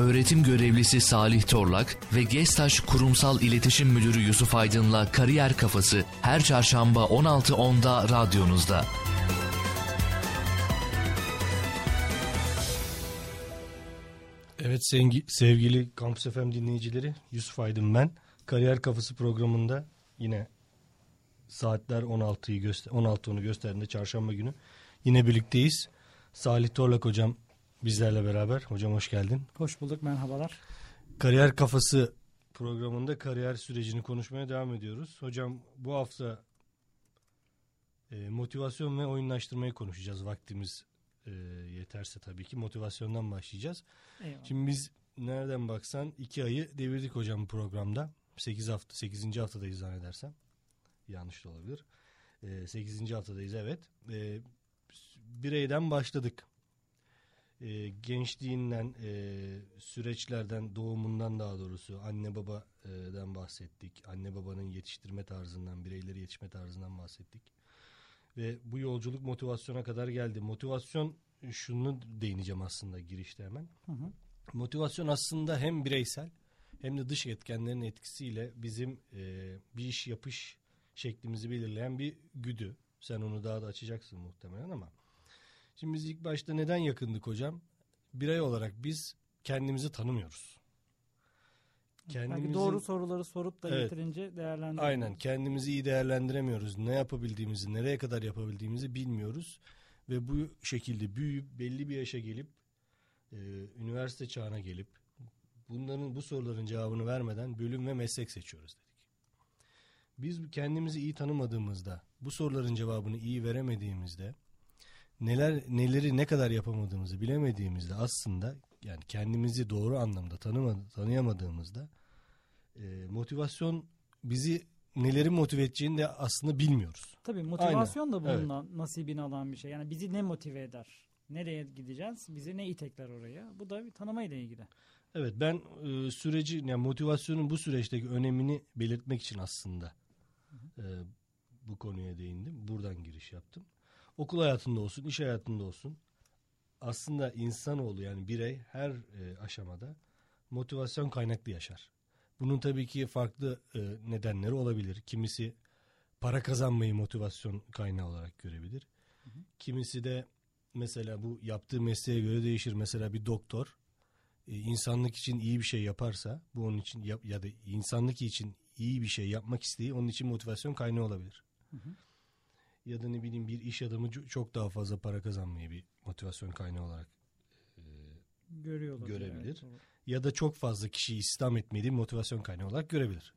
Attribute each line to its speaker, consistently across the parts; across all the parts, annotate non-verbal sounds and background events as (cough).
Speaker 1: öğretim görevlisi Salih Torlak ve Gestaş Kurumsal İletişim Müdürü Yusuf Aydın'la Kariyer Kafası her çarşamba 16.10'da radyonuzda.
Speaker 2: Evet sevgi, sevgili Kampüs FM dinleyicileri Yusuf Aydın ben. Kariyer Kafası programında yine saatler 16'yı göster 16'ını gösterdiğinde çarşamba günü yine birlikteyiz. Salih Torlak hocam bizlerle beraber. Hocam hoş geldin.
Speaker 3: Hoş bulduk merhabalar.
Speaker 2: Kariyer Kafası programında kariyer sürecini konuşmaya devam ediyoruz. Hocam bu hafta e, motivasyon ve oyunlaştırmayı konuşacağız vaktimiz e, yeterse tabii ki motivasyondan başlayacağız.
Speaker 3: Eyvallah.
Speaker 2: Şimdi biz nereden baksan iki ayı devirdik hocam bu programda. 8 hafta 8. haftadayız zannedersem. Yanlış da olabilir. E, 8. haftadayız evet. E, bireyden başladık. E, gençliğinden, e, süreçlerden, doğumundan daha doğrusu anne babadan bahsettik. Anne babanın yetiştirme tarzından, bireyleri yetişme tarzından bahsettik. Ve bu yolculuk motivasyona kadar geldi. Motivasyon şunu değineceğim aslında girişte hemen.
Speaker 3: Hı hı.
Speaker 2: Motivasyon aslında hem bireysel hem de dış etkenlerin etkisiyle bizim e, bir iş yapış şeklimizi belirleyen bir güdü. Sen onu daha da açacaksın muhtemelen ama. Şimdi biz ilk başta neden yakındık hocam? Birey olarak biz kendimizi tanımıyoruz.
Speaker 3: Belki doğru soruları sorup da
Speaker 2: Evet.
Speaker 3: yeterince değerlendirmiyoruz.
Speaker 2: Aynen kendimizi iyi değerlendiremiyoruz. Ne yapabildiğimizi, nereye kadar yapabildiğimizi bilmiyoruz. Ve bu şekilde büyüyüp belli bir yaşa gelip e, üniversite çağına gelip bunların bu soruların cevabını vermeden bölüm ve meslek seçiyoruz dedik. Biz kendimizi iyi tanımadığımızda, bu soruların cevabını iyi veremediğimizde, neler neleri ne kadar yapamadığımızı bilemediğimizde aslında yani kendimizi doğru anlamda tanıma, tanıyamadığımızda e, motivasyon bizi neleri motive edeceğini de aslında bilmiyoruz.
Speaker 3: Tabii motivasyon da
Speaker 2: Aynen, evet.
Speaker 3: bununla nasibini alan bir şey. Yani bizi ne motive eder? Nereye gideceğiz? Bizi ne itekler oraya? Bu da bir tanımayla ilgili.
Speaker 2: Evet ben e, süreci yani motivasyonun bu süreçteki önemini belirtmek için aslında e, bu konuya değindim. Buradan giriş yaptım. Okul hayatında olsun, iş hayatında olsun aslında insanoğlu yani birey her e, aşamada motivasyon kaynaklı yaşar. Bunun tabii ki farklı e, nedenleri olabilir. Kimisi para kazanmayı motivasyon kaynağı olarak görebilir. Kimisi de mesela bu yaptığı mesleğe göre değişir. Mesela bir doktor e, insanlık için iyi bir şey yaparsa bu onun için yap, ya da insanlık için iyi bir şey yapmak isteği onun için motivasyon kaynağı olabilir. Ya da ne bileyim bir iş adamı çok daha fazla para kazanmayı bir motivasyon kaynağı olarak e, Görebilir.
Speaker 3: doğru.
Speaker 2: ya da çok fazla kişiyi istihdam etmeyi de motivasyon kaynağı olarak görebilir.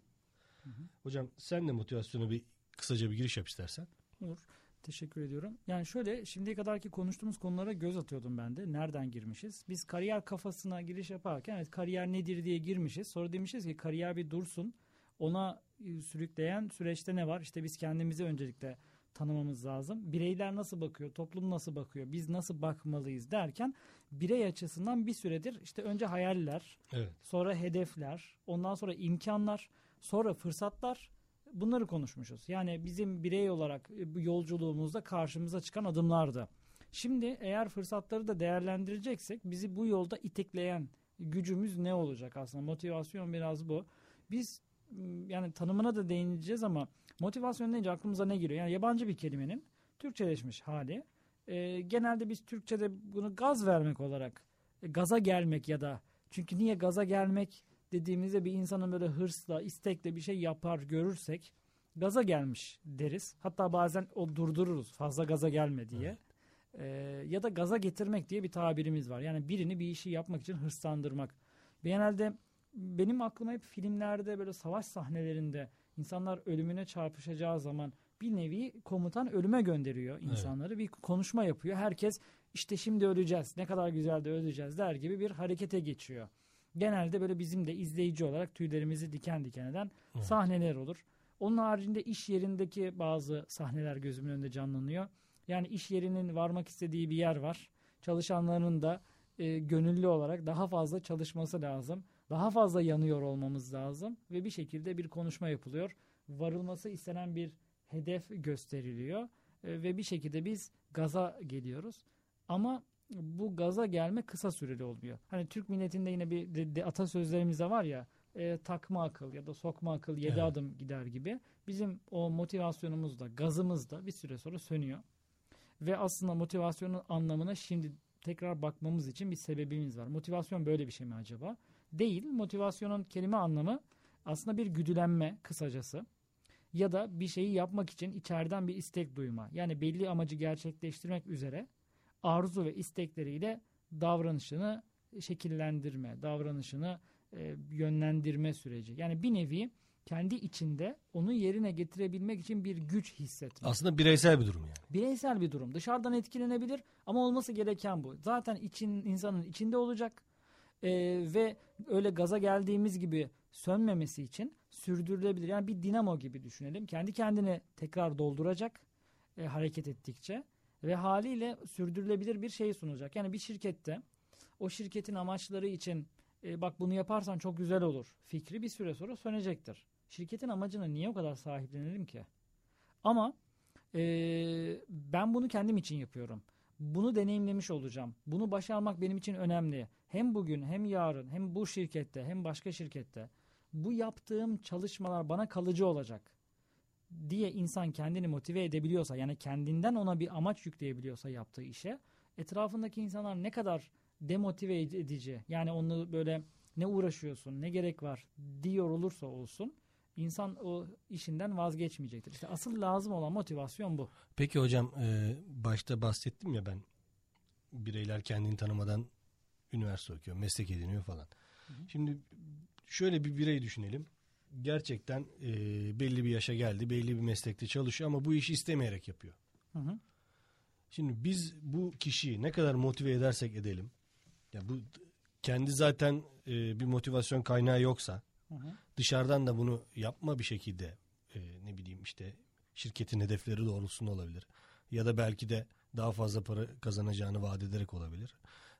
Speaker 2: Hocam sen de motivasyona bir kısaca bir giriş yap istersen.
Speaker 3: Olur. Teşekkür ediyorum. Yani şöyle şimdiye kadarki konuştuğumuz konulara göz atıyordum ben de. Nereden girmişiz? Biz kariyer kafasına giriş yaparken evet kariyer nedir diye girmişiz. Sonra demişiz ki kariyer bir dursun. Ona e, sürükleyen süreçte ne var? İşte biz kendimizi öncelikle tanımamız lazım. Bireyler nasıl bakıyor? Toplum nasıl bakıyor? Biz nasıl bakmalıyız derken birey açısından bir süredir işte önce hayaller,
Speaker 2: Evet.
Speaker 3: sonra hedefler, ondan sonra imkanlar, sonra fırsatlar bunları konuşmuşuz. Yani bizim birey olarak e, bu yolculuğumuzda karşımıza çıkan adımlardı. Şimdi eğer fırsatları da değerlendireceksek bizi bu yolda itekleyen gücümüz ne olacak aslında? Motivasyon biraz bu. Biz yani tanımına da değineceğiz ama motivasyon deyince aklımıza ne geliyor? Yani yabancı bir kelimenin Türkçeleşmiş hali. E, genelde biz Türkçe'de bunu gaz vermek olarak e, gaza gelmek ya da çünkü niye gaza gelmek dediğimizde bir insanın böyle hırsla, istekle bir şey yapar görürsek gaza gelmiş deriz. Hatta bazen o durdururuz fazla gaza gelme diye. Ee, ya da gaza getirmek diye bir tabirimiz var. Yani birini bir işi yapmak için hırslandırmak. Genelde benim aklıma hep filmlerde böyle savaş sahnelerinde insanlar ölümüne çarpışacağı zaman bir nevi komutan ölüme gönderiyor insanları. Bir konuşma yapıyor. Herkes işte şimdi öleceğiz. Ne kadar güzel de öleceğiz der gibi bir harekete geçiyor. Genelde böyle bizim de izleyici olarak tüylerimizi diken diken eden sahneler olur. Onun haricinde iş yerindeki bazı sahneler gözümün önünde canlanıyor. Yani iş yerinin varmak istediği bir yer var. Çalışanların da e, gönüllü olarak daha fazla çalışması lazım. Daha fazla yanıyor olmamız lazım ve bir şekilde bir konuşma yapılıyor. Varılması istenen bir hedef gösteriliyor E, ve bir şekilde biz gaza geliyoruz. Ama bu gaza gelme kısa süreli olmuyor. Hani Türk milletinde yine bir de, de atasözlerimiz de var ya e, takma akıl ya da sokma akıl yedi
Speaker 2: Evet.
Speaker 3: adım gider gibi. Bizim o motivasyonumuz da gazımız da bir süre sonra sönüyor. Ve aslında motivasyonun anlamına şimdi tekrar bakmamız için bir sebebimiz var. Motivasyon böyle bir şey mi acaba? Değil. Motivasyonun kelime anlamı aslında bir güdülenme kısacası. Ya da bir şeyi yapmak için içeriden bir istek duyma. Yani belli amacı gerçekleştirmek üzere arzu ve istekleriyle davranışını şekillendirme, davranışını e, yönlendirme süreci. Yani bir nevi kendi içinde onu yerine getirebilmek için bir güç hissetme.
Speaker 2: Aslında bireysel bir durum yani.
Speaker 3: Bireysel bir durum. Dışarıdan etkilenebilir ama olması gereken bu. Zaten için insanın içinde olacak Ee, ve öyle gaza geldiğimiz gibi sönmemesi için sürdürülebilir. Yani bir dinamo gibi düşünelim. Kendi kendini tekrar dolduracak e, hareket ettikçe ve haliyle sürdürülebilir bir şey sunacak. Yani bir şirkette o şirketin amaçları için e, bak bunu yaparsan çok güzel olur fikri bir süre sonra sönecektir. Şirketin amacına niye o kadar sahiplenelim ki? Ama e, ben bunu kendim için yapıyorum. Bunu deneyimlemiş olacağım. Bunu başarmak benim için önemli. Hem bugün hem yarın hem bu şirkette hem başka şirkette bu yaptığım çalışmalar bana kalıcı olacak diye insan kendini motive edebiliyorsa yani kendinden ona bir amaç yükleyebiliyorsa yaptığı işe etrafındaki insanlar ne kadar demotive edici yani onu böyle ne uğraşıyorsun ne gerek var diyor olursa olsun insan o işinden vazgeçmeyecektir. İşte asıl lazım olan motivasyon bu.
Speaker 2: Peki hocam başta bahsettim ya ben bireyler kendini tanımadan üniversite okuyor, meslek ediniyor falan. Şimdi şöyle bir birey düşünelim. Gerçekten e, belli bir yaşa geldi, belli bir meslekte çalışıyor ama bu işi istemeyerek yapıyor.
Speaker 3: Hı hı.
Speaker 2: Şimdi biz bu kişiyi ne kadar motive edersek edelim, ya bu kendi zaten e, bir motivasyon kaynağı yoksa,
Speaker 3: Hı hı.
Speaker 2: dışarıdan da bunu yapma bir şekilde e, ne bileyim işte şirketin hedefleri doğrultusunda olabilir. Ya da belki de daha fazla para kazanacağını vaat ederek olabilir.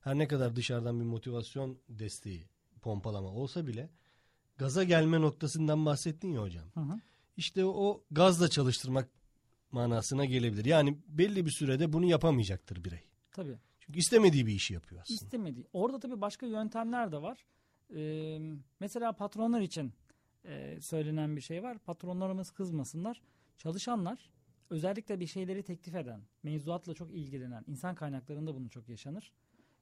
Speaker 2: Her ne kadar dışarıdan bir motivasyon desteği, pompalama olsa bile gaza gelme noktasından bahsettin ya hocam.
Speaker 3: Hı hı.
Speaker 2: İşte o gazla çalıştırmak manasına gelebilir. Yani belli bir sürede bunu yapamayacaktır birey.
Speaker 3: Tabii.
Speaker 2: Çünkü istemediği bir işi yapıyor aslında.
Speaker 3: İstemediği. Orada tabii başka yöntemler de var. Ee, mesela patronlar için e, söylenen bir şey var. Patronlarımız kızmasınlar. Çalışanlar özellikle bir şeyleri teklif eden, mevzuatla çok ilgilenen, insan kaynaklarında bunu çok yaşanır.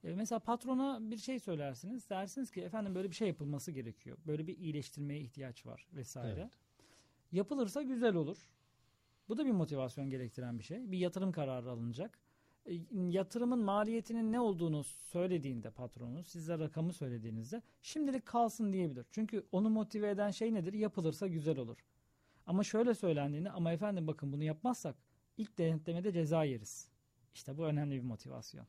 Speaker 3: E, mesela patrona bir şey söylersiniz. Dersiniz ki efendim böyle bir şey yapılması gerekiyor. Böyle bir iyileştirmeye ihtiyaç var vesaire.
Speaker 2: Evet.
Speaker 3: Yapılırsa güzel olur. Bu da bir motivasyon gerektiren bir şey. Bir yatırım kararı alınacak. E, yatırımın maliyetinin ne olduğunu söylediğinde patronu size rakamı söylediğinizde şimdilik kalsın diyebilir. Çünkü onu motive eden şey nedir? Yapılırsa güzel olur. Ama şöyle söylendiğinde ama efendim bakın bunu yapmazsak ilk denetlemede ceza yeriz. İşte bu önemli bir motivasyon.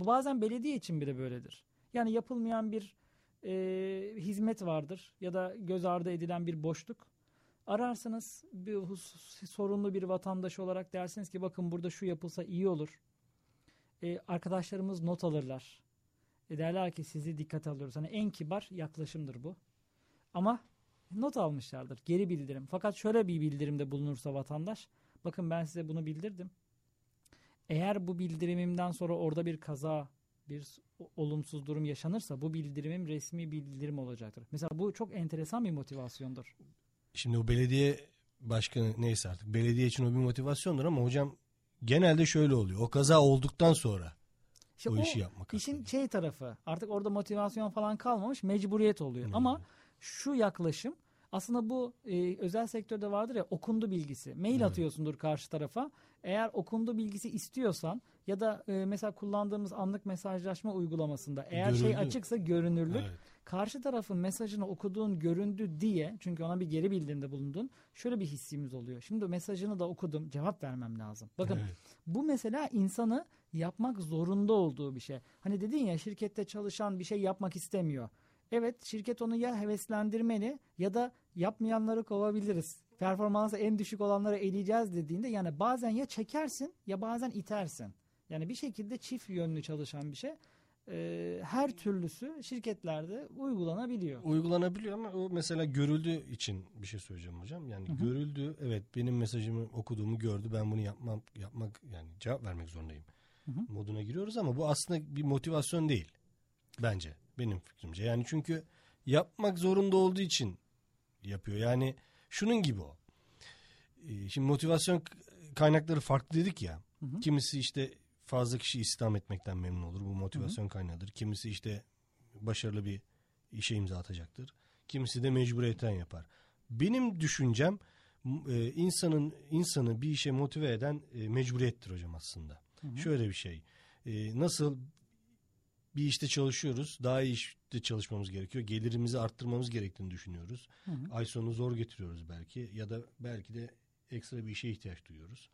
Speaker 3: Bu bazen belediye için bile böyledir. Yani yapılmayan bir e, hizmet vardır ya da göz ardı edilen bir boşluk. Ararsınız bir hus- sorunlu bir vatandaş olarak dersiniz ki bakın burada şu yapılsa iyi olur. E, arkadaşlarımız not alırlar. E, derler ki sizi dikkate alıyoruz. Hani en kibar yaklaşımdır bu. Ama not almışlardır. Geri bildirim. Fakat şöyle bir bildirimde bulunursa vatandaş. Bakın ben size bunu bildirdim. Eğer bu bildirimimden sonra orada bir kaza, bir olumsuz durum yaşanırsa bu bildirimim resmi bildirim olacaktır. Mesela bu çok enteresan bir motivasyondur.
Speaker 2: Şimdi o belediye başkanı neyse artık belediye için o bir motivasyondur ama hocam genelde şöyle oluyor. O kaza olduktan sonra
Speaker 3: İşte
Speaker 2: o, işi yapmak
Speaker 3: İşin
Speaker 2: aslında.
Speaker 3: şey tarafı artık orada motivasyon falan kalmamış mecburiyet oluyor.
Speaker 2: Hmm.
Speaker 3: Ama şu yaklaşım aslında bu e, özel sektörde vardır ya okundu bilgisi. Mail
Speaker 2: Evet.
Speaker 3: atıyorsundur karşı tarafa. Eğer okundu bilgisi istiyorsan ya da e, mesela kullandığımız anlık mesajlaşma uygulamasında eğer şey
Speaker 2: Görüldü.
Speaker 3: açıksa görünürlük
Speaker 2: Evet.
Speaker 3: karşı tarafın mesajını okuduğun göründü diye çünkü ona bir geri bildirimde bulundun şöyle bir hissimiz oluyor. Şimdi mesajını da okudum cevap vermem lazım. Bakın
Speaker 2: Evet.
Speaker 3: bu mesela insanı yapmak zorunda olduğu bir şey. Hani dedin ya şirkette çalışan bir şey yapmak istemiyor. Evet şirket onu ya heveslendirmeli ya da yapmayanları kovabiliriz. Performansı en düşük olanları eleyeceğiz dediğinde yani bazen ya çekersin ya bazen itersin. Yani bir şekilde çift yönlü çalışan bir şey. Her türlüsü şirketlerde uygulanabiliyor.
Speaker 2: Uygulanabiliyor ama o mesela görüldü için bir şey söyleyeceğim hocam. Yani
Speaker 3: Hı hı.
Speaker 2: görüldü evet benim mesajımı okuduğumu gördü ben bunu yapmam yapmak yani cevap vermek zorundayım.
Speaker 3: hı.
Speaker 2: moduna giriyoruz ama bu aslında bir motivasyon değil bence benim fikrimce. Yani çünkü yapmak zorunda olduğu için yapıyor. Yani şunun gibi o. Ee, Şimdi motivasyon kaynakları farklı dedik ya.
Speaker 3: Hı hı.
Speaker 2: Kimisi işte fazla kişi istihdam etmekten memnun olur. Bu motivasyon kaynağıdır. Kimisi işte başarılı bir işe imza atacaktır. Kimisi de mecburiyetten yapar. Benim düşüncem e, insanın insanı bir işe motive eden e, mecburiyettir hocam aslında.
Speaker 3: Hı hı.
Speaker 2: Şöyle bir şey. E, nasıl bir işte çalışıyoruz. Daha iyi işte çalışmamız gerekiyor. Gelirimizi arttırmamız gerektiğini düşünüyoruz.
Speaker 3: Hı hı.
Speaker 2: Ay sonu zor getiriyoruz belki ya da belki de ekstra bir işe ihtiyaç duyuyoruz.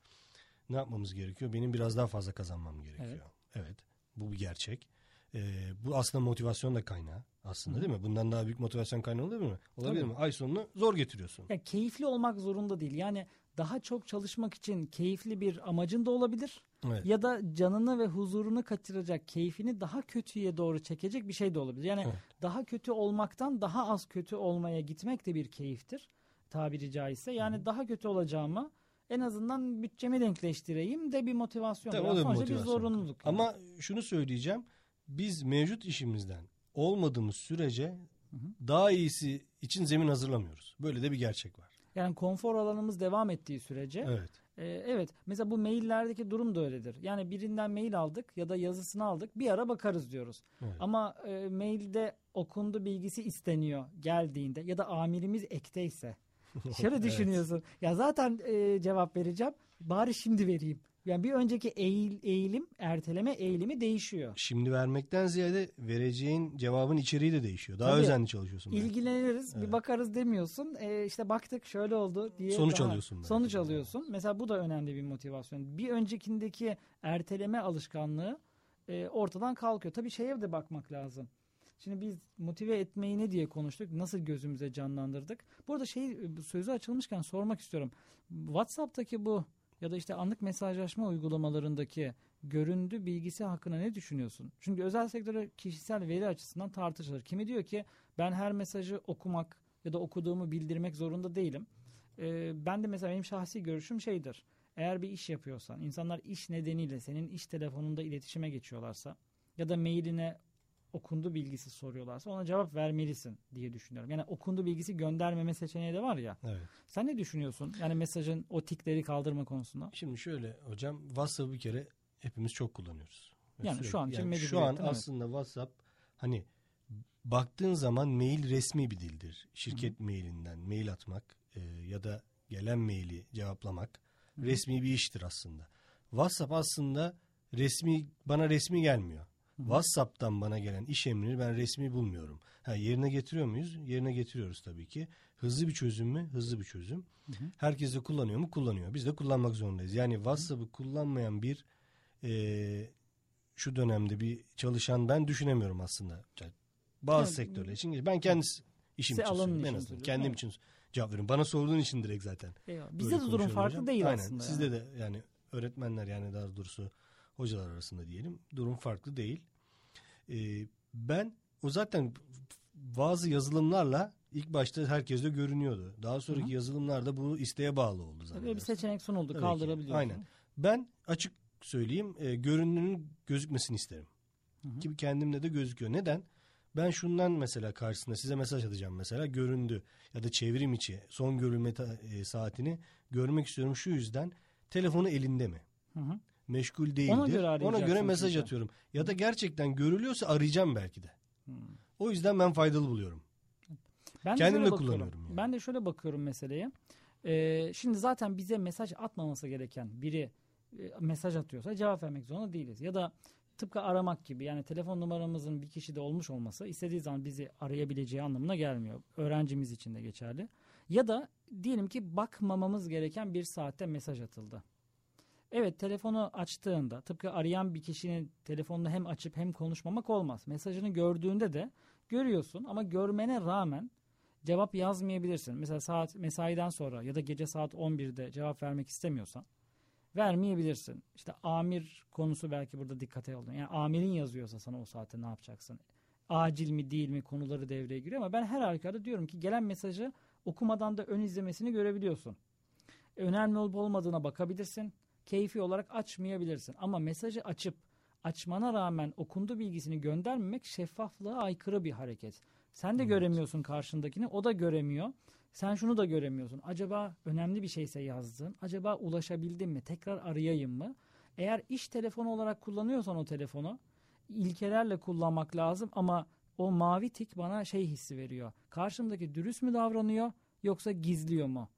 Speaker 2: Ne yapmamız gerekiyor? Benim biraz daha fazla kazanmam gerekiyor. Evet. bu bir gerçek. Ee, bu aslında motivasyon da kaynağı aslında
Speaker 3: Hı.
Speaker 2: değil mi? Bundan daha büyük motivasyon kaynağı olabilir mi? Olabilir
Speaker 3: Tabii.
Speaker 2: mi? Ay sonunu zor getiriyorsun.
Speaker 3: Ya keyifli olmak zorunda değil. Yani daha çok çalışmak için keyifli bir amacın da olabilir.
Speaker 2: Evet.
Speaker 3: Ya da canını ve huzurunu kaçıracak, keyfini daha kötüye doğru çekecek bir şey de olabilir. Yani
Speaker 2: Evet.
Speaker 3: daha kötü olmaktan daha az kötü olmaya gitmek de bir keyiftir tabiri caizse. Yani daha kötü olacağıma en azından bütçemi denkleştireyim de bir motivasyon.
Speaker 2: Tabii, o da bir motivasyon.
Speaker 3: bir zorunluluk. yani.
Speaker 2: Ama şunu söyleyeceğim. Biz mevcut işimizden olmadığımız sürece daha iyisi için zemin hazırlamıyoruz. Böyle de bir gerçek var.
Speaker 3: yani konfor alanımız devam ettiği sürece
Speaker 2: Evet.
Speaker 3: Ee, evet. Mesela bu maillerdeki durum da öyledir. Yani birinden mail aldık ya da yazısını aldık. Bir ara bakarız diyoruz.
Speaker 2: Evet.
Speaker 3: Ama e, mailde okundu bilgisi isteniyor geldiğinde ya da amirimiz ekteyse. (laughs) Şöyle
Speaker 2: Evet.
Speaker 3: düşünüyorsun. Ya zaten e, cevap vereceğim. Bari şimdi vereyim. Yani bir önceki eğil, eğilim, erteleme eğilimi değişiyor.
Speaker 2: Şimdi vermekten ziyade vereceğin cevabın içeriği de değişiyor. Daha
Speaker 3: Tabii.
Speaker 2: özenli çalışıyorsun. belki.
Speaker 3: İlgileniriz, bir
Speaker 2: Evet.
Speaker 3: bakarız demiyorsun. E, işte baktık şöyle oldu diye.
Speaker 2: Sonuç
Speaker 3: daha-
Speaker 2: alıyorsun belki
Speaker 3: Sonuç alıyorsun. Mesela bu da önemli bir motivasyon. Bir öncekindeki erteleme alışkanlığı e, ortadan kalkıyor. Tabii şeye de bakmak lazım. Şimdi biz motive etmeyi ne diye konuştuk? Nasıl gözümüze canlandırdık? Burada şey bu sözü açılmışken sormak istiyorum. WhatsApp'taki bu ya da işte anlık mesajlaşma uygulamalarındaki göründü bilgisi hakkında ne düşünüyorsun? Çünkü özel sektörde kişisel veri açısından tartışılır. Kimi diyor ki ben her mesajı okumak ya da okuduğumu bildirmek zorunda değilim. Ee, ben de mesela benim şahsi görüşüm şeydir. Eğer bir iş yapıyorsan, insanlar iş nedeniyle senin iş telefonunda iletişime geçiyorlarsa ya da mailine okundu bilgisi soruyorlarsa ona cevap vermelisin diye düşünüyorum. Yani okundu bilgisi göndermeme seçeneği de var ya.
Speaker 2: Evet.
Speaker 3: Sen ne düşünüyorsun? Yani mesajın o tikleri kaldırma konusunda.
Speaker 2: Şimdi şöyle hocam WhatsApp'ı bir kere hepimiz çok kullanıyoruz.
Speaker 3: Yani şu an için
Speaker 2: yani şu an
Speaker 3: evet.
Speaker 2: aslında WhatsApp hani baktığın zaman mail resmi bir dildir. Şirket mailinden mail atmak e, ya da gelen maili cevaplamak resmi bir iştir aslında. WhatsApp aslında resmi bana resmi gelmiyor. WhatsApp'tan bana gelen iş emrini ben resmi bulmuyorum. Ha, yerine getiriyor muyuz? Yerine getiriyoruz tabii ki. Hızlı bir çözüm mü? Hızlı bir çözüm. Herkes de kullanıyor mu? Kullanıyor. Biz de kullanmak zorundayız. Yani WhatsApp'ı kullanmayan bir e, şu dönemde bir çalışan ben düşünemiyorum aslında. Bazı
Speaker 3: Yani-
Speaker 2: sektörler için. Ben kendi işim için söylüyorum. En azından. Kendim
Speaker 3: evet.
Speaker 2: için cevap veriyorum. Bana sorduğun için direkt zaten.
Speaker 3: Eyvallah. Bizde de durum farklı
Speaker 2: hocam.
Speaker 3: değil
Speaker 2: Aynen.
Speaker 3: aslında.
Speaker 2: Sizde
Speaker 3: yani.
Speaker 2: de yani öğretmenler yani daha doğrusu hocalar arasında diyelim durum farklı değil. Ee, ben o zaten bazı yazılımlarla ilk başta herkeste görünüyordu. Daha sonraki
Speaker 3: Hı hı.
Speaker 2: yazılımlarda bu isteğe bağlı oldu
Speaker 3: Böyle bir seçenek sunuldu.
Speaker 2: Tabii ki.
Speaker 3: Kaldırabiliyorsun.
Speaker 2: Aynen. Ben açık söyleyeyim e, görünümün gözükmesini isterim.
Speaker 3: Hı hı.
Speaker 2: Ki kendimde de gözüküyor. Neden? Ben şundan mesela karşısında size mesaj atacağım mesela göründü ya da çevrim içi son görülme ta- e, saatini görmek istiyorum şu yüzden telefonu elinde mi?
Speaker 3: Hı hı.
Speaker 2: Meşgul değildir.
Speaker 3: Ona göre
Speaker 2: Ona göre mesaj
Speaker 3: çünkü.
Speaker 2: atıyorum. Ya da gerçekten görülüyorsa arayacağım belki de.
Speaker 3: Hı.
Speaker 2: O yüzden ben faydalı buluyorum.
Speaker 3: Ben
Speaker 2: Kendim de kullanıyorum yani.
Speaker 3: Ben de şöyle bakıyorum meseleye. Ee, şimdi zaten bize mesaj atmaması gereken biri e, mesaj atıyorsa cevap vermek zorunda değiliz. Ya da tıpkı aramak gibi yani telefon numaramızın bir kişide olmuş olması istediği zaman bizi arayabileceği anlamına gelmiyor. Öğrencimiz için de geçerli. Ya da diyelim ki bakmamamız gereken bir saatte mesaj atıldı. Evet telefonu açtığında tıpkı arayan bir kişinin telefonunu hem açıp hem konuşmamak olmaz. Mesajını gördüğünde de görüyorsun ama görmene rağmen cevap yazmayabilirsin. Mesela saat mesaiden sonra ya da gece saat 11'de cevap vermek istemiyorsan vermeyebilirsin. İşte amir konusu belki burada dikkate alın. Yani amirin yazıyorsa sana o saatte ne yapacaksın? Acil mi değil mi konuları devreye giriyor ama ben her halükarda diyorum ki gelen mesajı okumadan da ön izlemesini görebiliyorsun. Önemli olup olmadığına bakabilirsin. Keyfi olarak açmayabilirsin. Ama mesajı açıp açmana rağmen okundu bilgisini göndermemek şeffaflığa aykırı bir hareket. Sen de evet. göremiyorsun karşındakini, o da göremiyor. Sen şunu da göremiyorsun. Acaba önemli bir şeyse yazdın. Acaba ulaşabildim mi? Tekrar arayayım mı? Eğer iş telefonu olarak kullanıyorsan o telefonu ilkelerle kullanmak lazım ama o mavi tik bana şey hissi veriyor. Karşımdaki dürüst mü davranıyor yoksa gizliyor mu?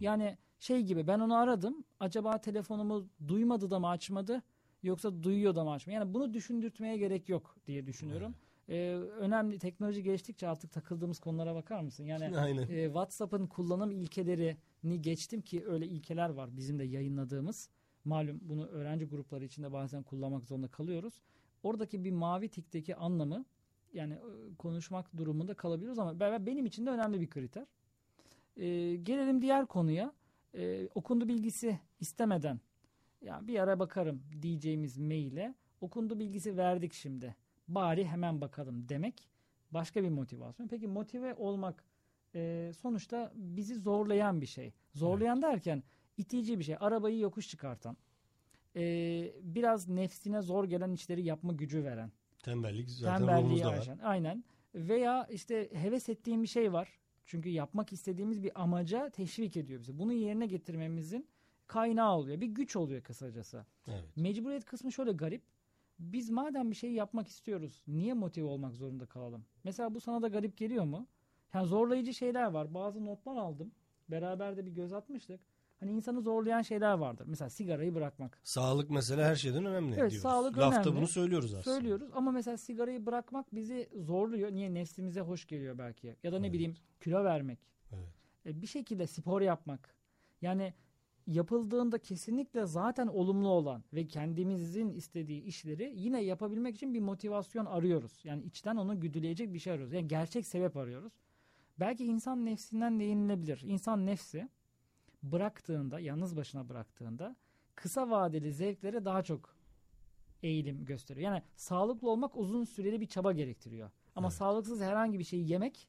Speaker 3: Yani şey gibi ben onu aradım. Acaba telefonumu duymadı da mı açmadı yoksa duyuyor da mı açmıyor? Yani bunu düşündürtmeye gerek yok diye düşünüyorum. Evet. Ee, önemli teknoloji geliştikçe artık takıldığımız konulara bakar mısın? Yani (laughs) Aynen. E, WhatsApp'ın kullanım ilkelerini geçtim ki öyle ilkeler var bizim de yayınladığımız. Malum bunu öğrenci grupları içinde bazen kullanmak zorunda kalıyoruz. Oradaki bir mavi tikteki anlamı yani e, konuşmak durumunda kalabiliyoruz ama benim için de önemli bir kriter. Ee, gelelim diğer konuya. Ee, okundu bilgisi istemeden ya bir ara bakarım diyeceğimiz maile okundu bilgisi verdik şimdi. Bari hemen bakalım demek başka bir motivasyon. Peki motive olmak e, sonuçta bizi zorlayan bir şey. Zorlayan evet. derken itici bir şey. Arabayı yokuş çıkartan, e, biraz nefsine zor gelen işleri yapma gücü veren.
Speaker 2: Tembellik zaten Tembelliği var.
Speaker 3: Aynen. Veya işte heves ettiğim bir şey var. Çünkü yapmak istediğimiz bir amaca teşvik ediyor bizi. Bunu yerine getirmemizin kaynağı oluyor. Bir güç oluyor kısacası. Evet. Mecburiyet kısmı şöyle garip. Biz madem bir şey yapmak istiyoruz, niye motive olmak zorunda kalalım? Mesela bu sana da garip geliyor mu? Yani zorlayıcı şeyler var. Bazı notlar aldım. Beraber de bir göz atmıştık. Hani insanı zorlayan şeyler vardır. Mesela sigarayı bırakmak.
Speaker 2: Sağlık mesela her şeyden önemli
Speaker 3: evet,
Speaker 2: diyoruz.
Speaker 3: Sağlık
Speaker 2: Lafta
Speaker 3: önemli.
Speaker 2: bunu söylüyoruz aslında.
Speaker 3: Söylüyoruz ama mesela sigarayı bırakmak bizi zorluyor. Niye? Nefsimize hoş geliyor belki. Ya da ne evet. bileyim kilo vermek. Evet. E, bir şekilde spor yapmak. Yani yapıldığında kesinlikle zaten olumlu olan ve kendimizin istediği işleri yine yapabilmek için bir motivasyon arıyoruz. Yani içten onu güdüleyecek bir şey arıyoruz. Yani gerçek sebep arıyoruz. Belki insan nefsinden değinilebilir. İnsan nefsi bıraktığında, yalnız başına bıraktığında kısa vadeli zevklere daha çok eğilim gösteriyor. Yani sağlıklı olmak uzun süreli bir çaba gerektiriyor. Ama evet. sağlıksız herhangi bir şeyi yemek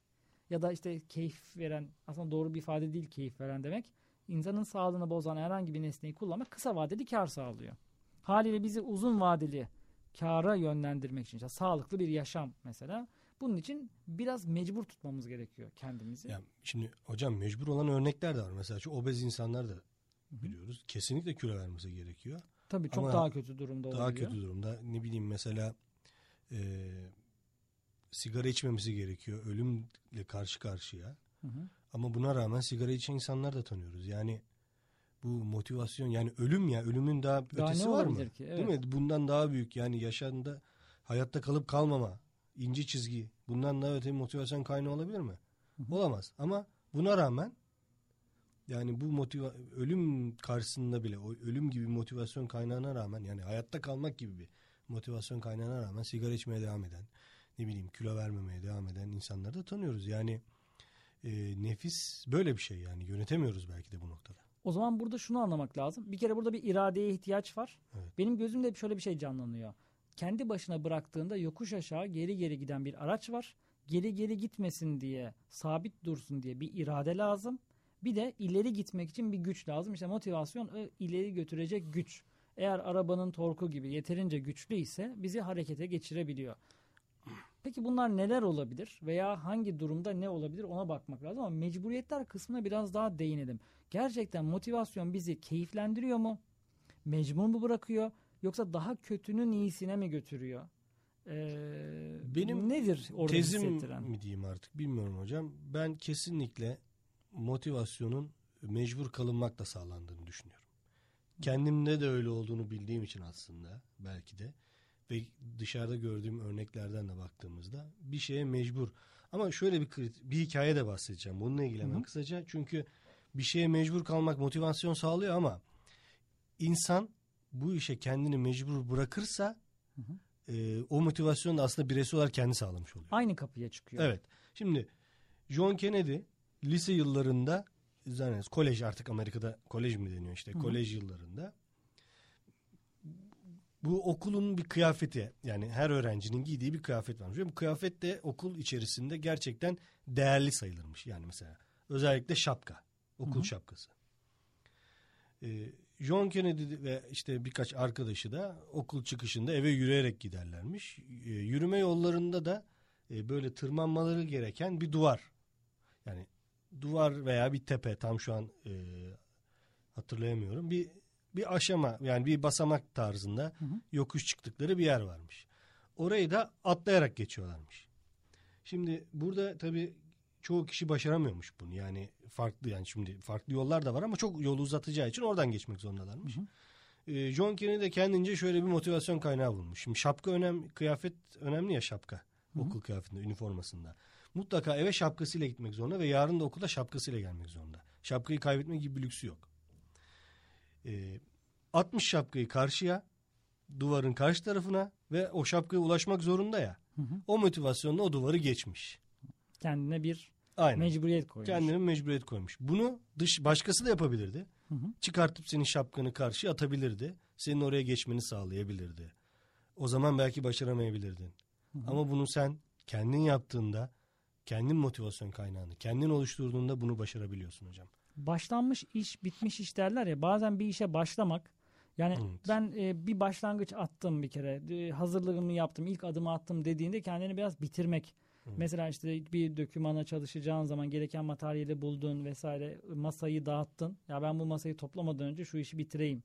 Speaker 3: ya da işte keyif veren aslında doğru bir ifade değil keyif veren demek. İnsanın sağlığını bozan herhangi bir nesneyi kullanmak kısa vadeli kar sağlıyor. Haliyle bizi uzun vadeli kara yönlendirmek için işte sağlıklı bir yaşam mesela bunun için biraz mecbur tutmamız gerekiyor kendimizi.
Speaker 2: Yani şimdi hocam mecbur olan örnekler de var. Mesela şu obez insanlar da biliyoruz. Hı-hı. Kesinlikle kilo vermesi gerekiyor.
Speaker 3: Tabii çok Ama daha kötü durumda
Speaker 2: daha olabiliyor. Daha kötü durumda. Ne bileyim mesela e, sigara içmemesi gerekiyor. Ölümle karşı karşıya. Hı hı. Ama buna rağmen sigara içen insanlar da tanıyoruz. Yani bu motivasyon yani ölüm ya ölümün daha, daha ötesi var mı? Ki? Evet. Değil mi? Bundan daha büyük yani yaşamda hayatta kalıp kalmama ince çizgi bundan daha öte motivasyon kaynağı olabilir mi? Hı-hı. Olamaz. Ama buna rağmen yani bu motiva ölüm karşısında bile o ölüm gibi motivasyon kaynağına rağmen yani hayatta kalmak gibi bir motivasyon kaynağına rağmen sigara içmeye devam eden ne bileyim kilo vermemeye devam eden insanları da tanıyoruz. Yani e, nefis böyle bir şey yani yönetemiyoruz belki de bu noktada.
Speaker 3: O zaman burada şunu anlamak lazım. Bir kere burada bir iradeye ihtiyaç var. Evet. Benim gözümde şöyle bir şey canlanıyor. Kendi başına bıraktığında yokuş aşağı geri geri giden bir araç var. Geri geri gitmesin diye, sabit dursun diye bir irade lazım. Bir de ileri gitmek için bir güç lazım. İşte motivasyon ileri götürecek güç. Eğer arabanın torku gibi yeterince güçlü ise bizi harekete geçirebiliyor. Peki bunlar neler olabilir veya hangi durumda ne olabilir ona bakmak lazım ama mecburiyetler kısmına biraz daha değinelim. Gerçekten motivasyon bizi keyiflendiriyor mu? Mecbur mu bırakıyor? Yoksa daha kötünün iyisine mi götürüyor? Ee,
Speaker 2: Benim nedir orada tezim hissettiren? mi diyeyim artık bilmiyorum hocam. Ben kesinlikle motivasyonun mecbur kalınmakla sağlandığını düşünüyorum. Kendimde de öyle olduğunu bildiğim için aslında belki de ve dışarıda gördüğüm örneklerden de baktığımızda bir şeye mecbur. Ama şöyle bir bir hikaye de bahsedeceğim. Bununla ilgili hemen kısaca. Çünkü bir şeye mecbur kalmak motivasyon sağlıyor ama insan bu işe kendini mecbur bırakırsa hı hı. E, o motivasyon da aslında bireysel olarak kendi sağlamış oluyor.
Speaker 3: Aynı kapıya çıkıyor.
Speaker 2: Evet. Şimdi John Kennedy lise yıllarında zannediyoruz kolej artık Amerika'da kolej mi deniyor işte hı hı. kolej yıllarında bu okulun bir kıyafeti yani her öğrencinin giydiği bir kıyafet varmış. Bu kıyafet de okul içerisinde gerçekten değerli sayılırmış. Yani mesela özellikle şapka, okul Hı-hı. şapkası. Ee, John Kennedy ve işte birkaç arkadaşı da okul çıkışında eve yürüyerek giderlermiş. E, yürüme yollarında da e, böyle tırmanmaları gereken bir duvar. Yani duvar veya bir tepe tam şu an e, hatırlayamıyorum. Bir bir aşama yani bir basamak tarzında
Speaker 3: Hı hı.
Speaker 2: yokuş çıktıkları bir yer varmış. Orayı da atlayarak geçiyorlarmış. Şimdi burada tabii çoğu kişi başaramıyormuş bunu. Yani farklı yani şimdi farklı yollar da var ama çok yolu uzatacağı için oradan geçmek zorundalarmış.
Speaker 3: Hı hı.
Speaker 2: Ee, John Kennedy de kendince şöyle bir motivasyon kaynağı bulmuş. Şimdi şapka önemli, kıyafet önemli ya şapka.
Speaker 3: Hı hı.
Speaker 2: Okul kıyafetinde, üniformasında. Mutlaka eve şapkasıyla gitmek zorunda ve yarın da okula şapkasıyla gelmek zorunda. Şapkayı kaybetme gibi bir lüksü yok. Ee, 60 şapkayı karşıya, duvarın karşı tarafına ve o şapkaya ulaşmak zorunda ya.
Speaker 3: Hı hı.
Speaker 2: O motivasyonla o duvarı geçmiş.
Speaker 3: Kendine bir
Speaker 2: Aynen.
Speaker 3: mecburiyet koymuş.
Speaker 2: Kendine mecburiyet koymuş. Bunu dış başkası da yapabilirdi.
Speaker 3: Hı hı.
Speaker 2: Çıkartıp senin şapkanı karşıya atabilirdi. Senin oraya geçmeni sağlayabilirdi. O zaman belki başaramayabilirdin.
Speaker 3: Hı hı.
Speaker 2: Ama bunu sen kendin yaptığında, kendin motivasyon kaynağını, kendin oluşturduğunda bunu başarabiliyorsun hocam.
Speaker 3: başlanmış iş bitmiş iş derler ya bazen bir işe başlamak yani
Speaker 2: Evet.
Speaker 3: ben e, bir başlangıç attım bir kere e, hazırlığımı yaptım ilk adımı attım dediğinde kendini biraz bitirmek.
Speaker 2: Evet.
Speaker 3: Mesela işte bir dokümana çalışacağın zaman gereken materyali buldun vesaire masayı dağıttın. Ya ben bu masayı toplamadan önce şu işi bitireyim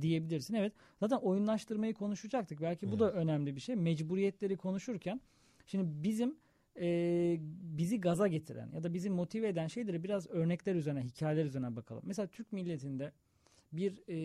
Speaker 3: diyebilirsin. Evet zaten oyunlaştırmayı konuşacaktık. Belki bu da önemli bir şey. Mecburiyetleri konuşurken şimdi bizim e, bizi gaza getiren ya da bizi motive eden şeyleri biraz örnekler üzerine, hikayeler üzerine bakalım. Mesela Türk milletinde bir e,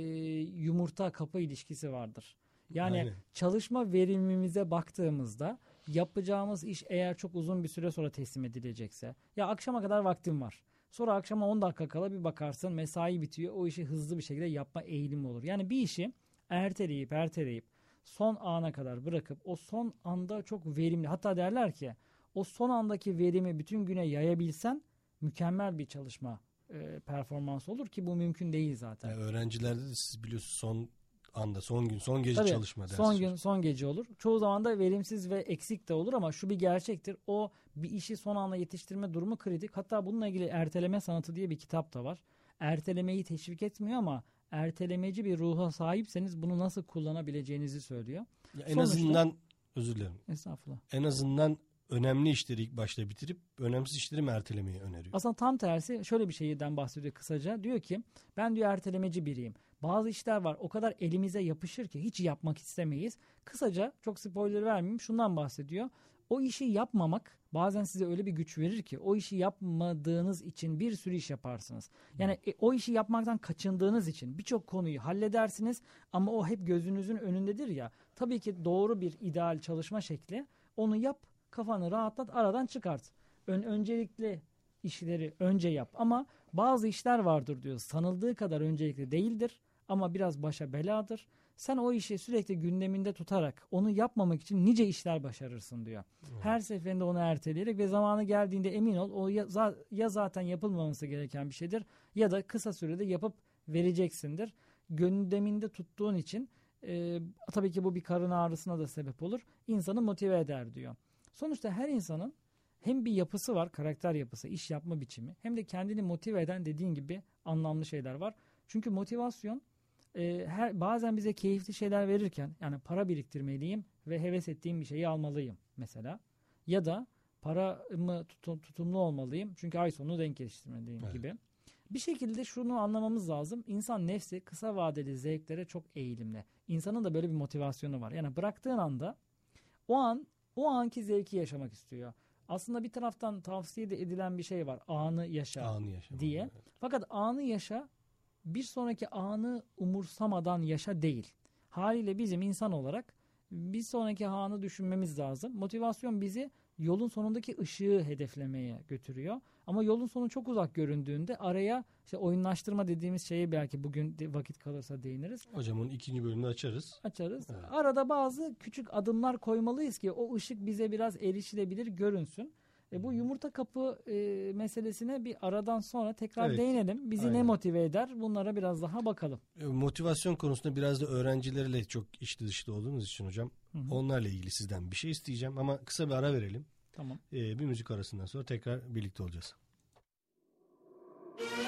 Speaker 3: yumurta kapı ilişkisi vardır. Yani
Speaker 2: Aynen.
Speaker 3: çalışma verimimize baktığımızda yapacağımız iş eğer çok uzun bir süre sonra teslim edilecekse ya akşama kadar vaktim var. Sonra akşama 10 dakika kala bir bakarsın mesai bitiyor. O işi hızlı bir şekilde yapma eğilimi olur. Yani bir işi erteleyip erteleyip son ana kadar bırakıp o son anda çok verimli hatta derler ki o son andaki verimi bütün güne yayabilsen mükemmel bir çalışma e, performansı olur ki bu mümkün değil zaten.
Speaker 2: Yani öğrencilerde de siz biliyorsunuz son anda, son gün, son gece
Speaker 3: Tabii,
Speaker 2: çalışma dersi.
Speaker 3: Son gün son gece olur. Çoğu zaman da verimsiz ve eksik de olur ama şu bir gerçektir. O bir işi son anda yetiştirme durumu kritik. Hatta bununla ilgili erteleme sanatı diye bir kitap da var. Ertelemeyi teşvik etmiyor ama ertelemeci bir ruha sahipseniz bunu nasıl kullanabileceğinizi söylüyor.
Speaker 2: Ya en
Speaker 3: Sonuçta-
Speaker 2: azından özür dilerim.
Speaker 3: Estağfurullah.
Speaker 2: En azından önemli işleri ilk başta bitirip önemsiz işleri mi ertelemeyi öneriyor?
Speaker 3: Aslında tam tersi şöyle bir şeyden bahsediyor kısaca. Diyor ki ben diyor ertelemeci biriyim. Bazı işler var o kadar elimize yapışır ki hiç yapmak istemeyiz. Kısaca çok spoiler vermeyeyim şundan bahsediyor. O işi yapmamak bazen size öyle bir güç verir ki o işi yapmadığınız için bir sürü iş yaparsınız. Yani e, o işi yapmaktan kaçındığınız için birçok konuyu halledersiniz ama o hep gözünüzün önündedir ya. Tabii ki doğru bir ideal çalışma şekli onu yap kafanı rahatlat aradan çıkart. Ön, öncelikli işleri önce yap ama bazı işler vardır diyor. Sanıldığı kadar öncelikli değildir ama biraz başa beladır. Sen o işi sürekli gündeminde tutarak onu yapmamak için nice işler başarırsın diyor. Her seferinde onu erteleyerek ve zamanı geldiğinde emin ol o ya, ya zaten yapılmaması gereken bir şeydir ya da kısa sürede yapıp vereceksindir. Gündeminde tuttuğun için e, tabii ki bu bir karın ağrısına da sebep olur. İnsanı motive eder diyor. Sonuçta her insanın hem bir yapısı var, karakter yapısı, iş yapma biçimi hem de kendini motive eden dediğin gibi anlamlı şeyler var. Çünkü motivasyon e, her bazen bize keyifli şeyler verirken yani para biriktirmeliyim ve heves ettiğim bir şeyi almalıyım mesela. Ya da paramı tutu- tutumlu olmalıyım çünkü ay sonu denk geliştirmeliyim
Speaker 2: Evet.
Speaker 3: gibi. Bir şekilde şunu anlamamız lazım. İnsan nefsi kısa vadeli zevklere çok eğilimli. İnsanın da böyle bir motivasyonu var. Yani bıraktığın anda o an o anki zevki yaşamak istiyor. Aslında bir taraftan tavsiye de edilen bir şey var. Anı yaşa.
Speaker 2: Anı yaşamak.
Speaker 3: diye.
Speaker 2: Evet.
Speaker 3: Fakat anı yaşa bir sonraki anı umursamadan yaşa değil. Haliyle bizim insan olarak bir sonraki anı düşünmemiz lazım. Motivasyon bizi yolun sonundaki ışığı hedeflemeye götürüyor. Ama yolun sonu çok uzak göründüğünde araya işte oyunlaştırma dediğimiz şeye belki bugün vakit kalırsa değiniriz.
Speaker 2: Hocam onun ikinci bölümünü açarız.
Speaker 3: Açarız.
Speaker 2: Evet.
Speaker 3: Arada bazı küçük adımlar koymalıyız ki o ışık bize biraz erişilebilir görünsün. E, bu yumurta kapı e, meselesine bir aradan sonra tekrar
Speaker 2: Evet.
Speaker 3: değinelim. Bizi ne
Speaker 2: Aynen.
Speaker 3: motive eder? Bunlara biraz daha bakalım.
Speaker 2: E, Motivasyon konusunda biraz da öğrencilerle çok içli dışlı olduğumuz için hocam
Speaker 3: Hı hı.
Speaker 2: onlarla ilgili sizden bir şey isteyeceğim ama kısa bir ara verelim.
Speaker 3: Tamam.
Speaker 2: E, bir müzik arasından sonra tekrar birlikte olacağız.
Speaker 4: Soluklar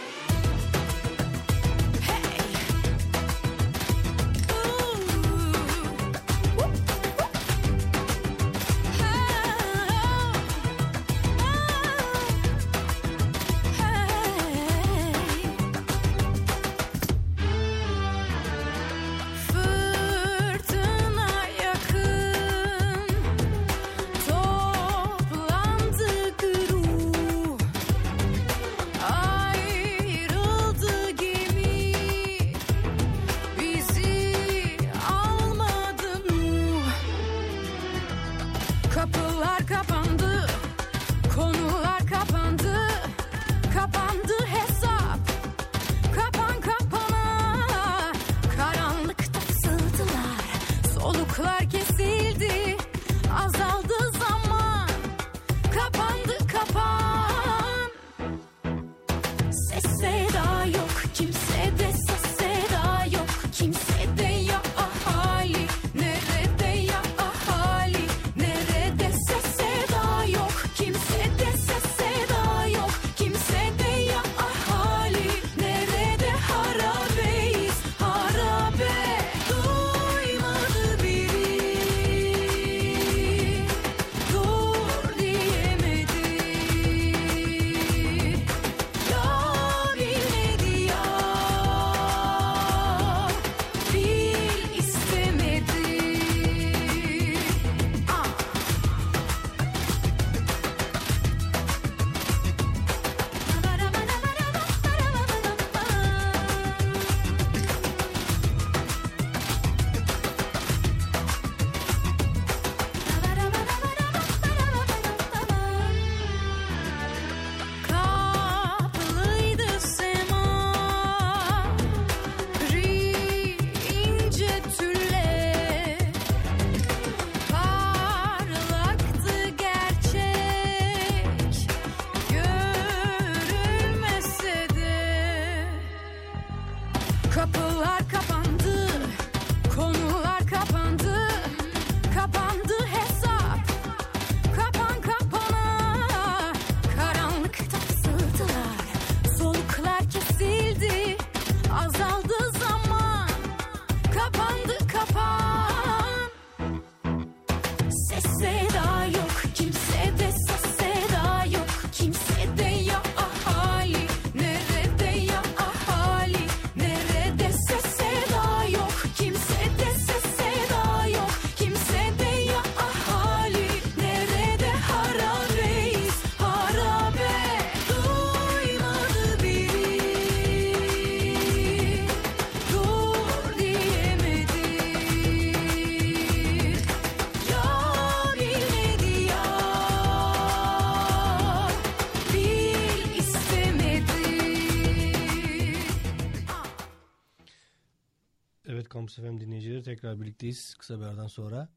Speaker 2: birlikteyiz kısa bir aradan sonra.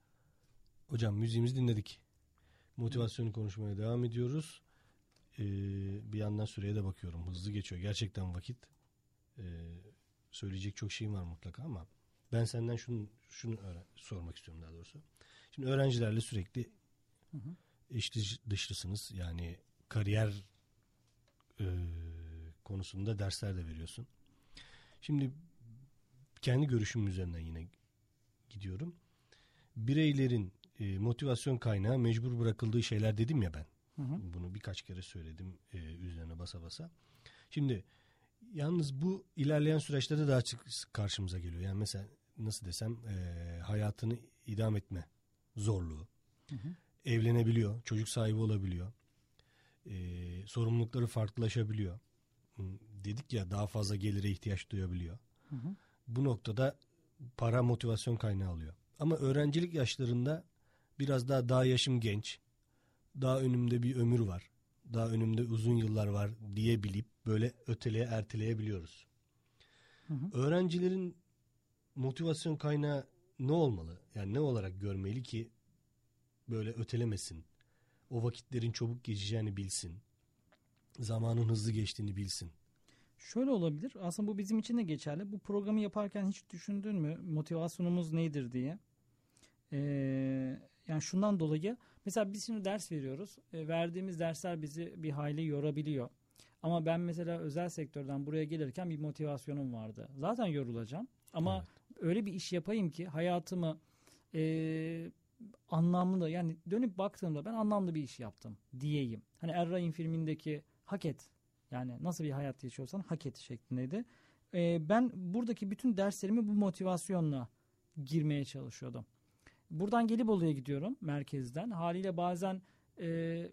Speaker 2: Hocam müziğimizi dinledik. Motivasyonu konuşmaya devam ediyoruz. Ee, bir yandan süreye de bakıyorum. Hızlı geçiyor. Gerçekten vakit. Ee, söyleyecek çok şeyim var mutlaka ama ben senden şunu şunu öğren- sormak istiyorum daha doğrusu. Şimdi öğrencilerle sürekli eş dış- dışlısınız. Yani kariyer e, konusunda dersler de veriyorsun. Şimdi kendi görüşüm üzerinden yine gidiyorum. Bireylerin e, motivasyon kaynağı mecbur bırakıldığı şeyler dedim ya ben.
Speaker 3: Hı hı.
Speaker 2: Bunu birkaç kere söyledim e, üzerine basa basa. Şimdi yalnız bu ilerleyen süreçte de daha çok karşımıza geliyor. Yani mesela nasıl desem e, hayatını idam etme zorluğu. Evlenebiliyor, çocuk sahibi olabiliyor. E, sorumlulukları farklılaşabiliyor. Hı, Dedik ya daha fazla gelire ihtiyaç duyabiliyor. Bu noktada para motivasyon kaynağı alıyor. Ama öğrencilik yaşlarında biraz daha daha yaşım genç. Daha önümde bir ömür var. Daha önümde uzun yıllar var diye bilip böyle öteleye erteleyebiliyoruz. Öğrencilerin motivasyon kaynağı ne olmalı? Yani ne olarak görmeli ki böyle ötelemesin. O vakitlerin çabuk geçeceğini bilsin. Zamanın hızlı geçtiğini bilsin.
Speaker 3: Şöyle olabilir. Aslında bu bizim için de geçerli. Bu programı yaparken hiç düşündün mü motivasyonumuz nedir diye? Ee, yani şundan dolayı mesela biz şimdi ders veriyoruz. E, verdiğimiz dersler bizi bir hayli yorabiliyor. Ama ben mesela özel sektörden buraya gelirken bir motivasyonum vardı. Zaten yorulacağım ama öyle bir iş yapayım ki hayatımı e, anlamlı yani dönüp baktığımda ben anlamlı bir iş yaptım diyeyim. Hani Erray'ın filmindeki hak et yani nasıl bir hayat yaşıyorsan hak et şeklindeydi. Ee, ben buradaki bütün derslerimi bu motivasyonla girmeye çalışıyordum. Buradan Gelibolu'ya gidiyorum merkezden. Haliyle bazen e,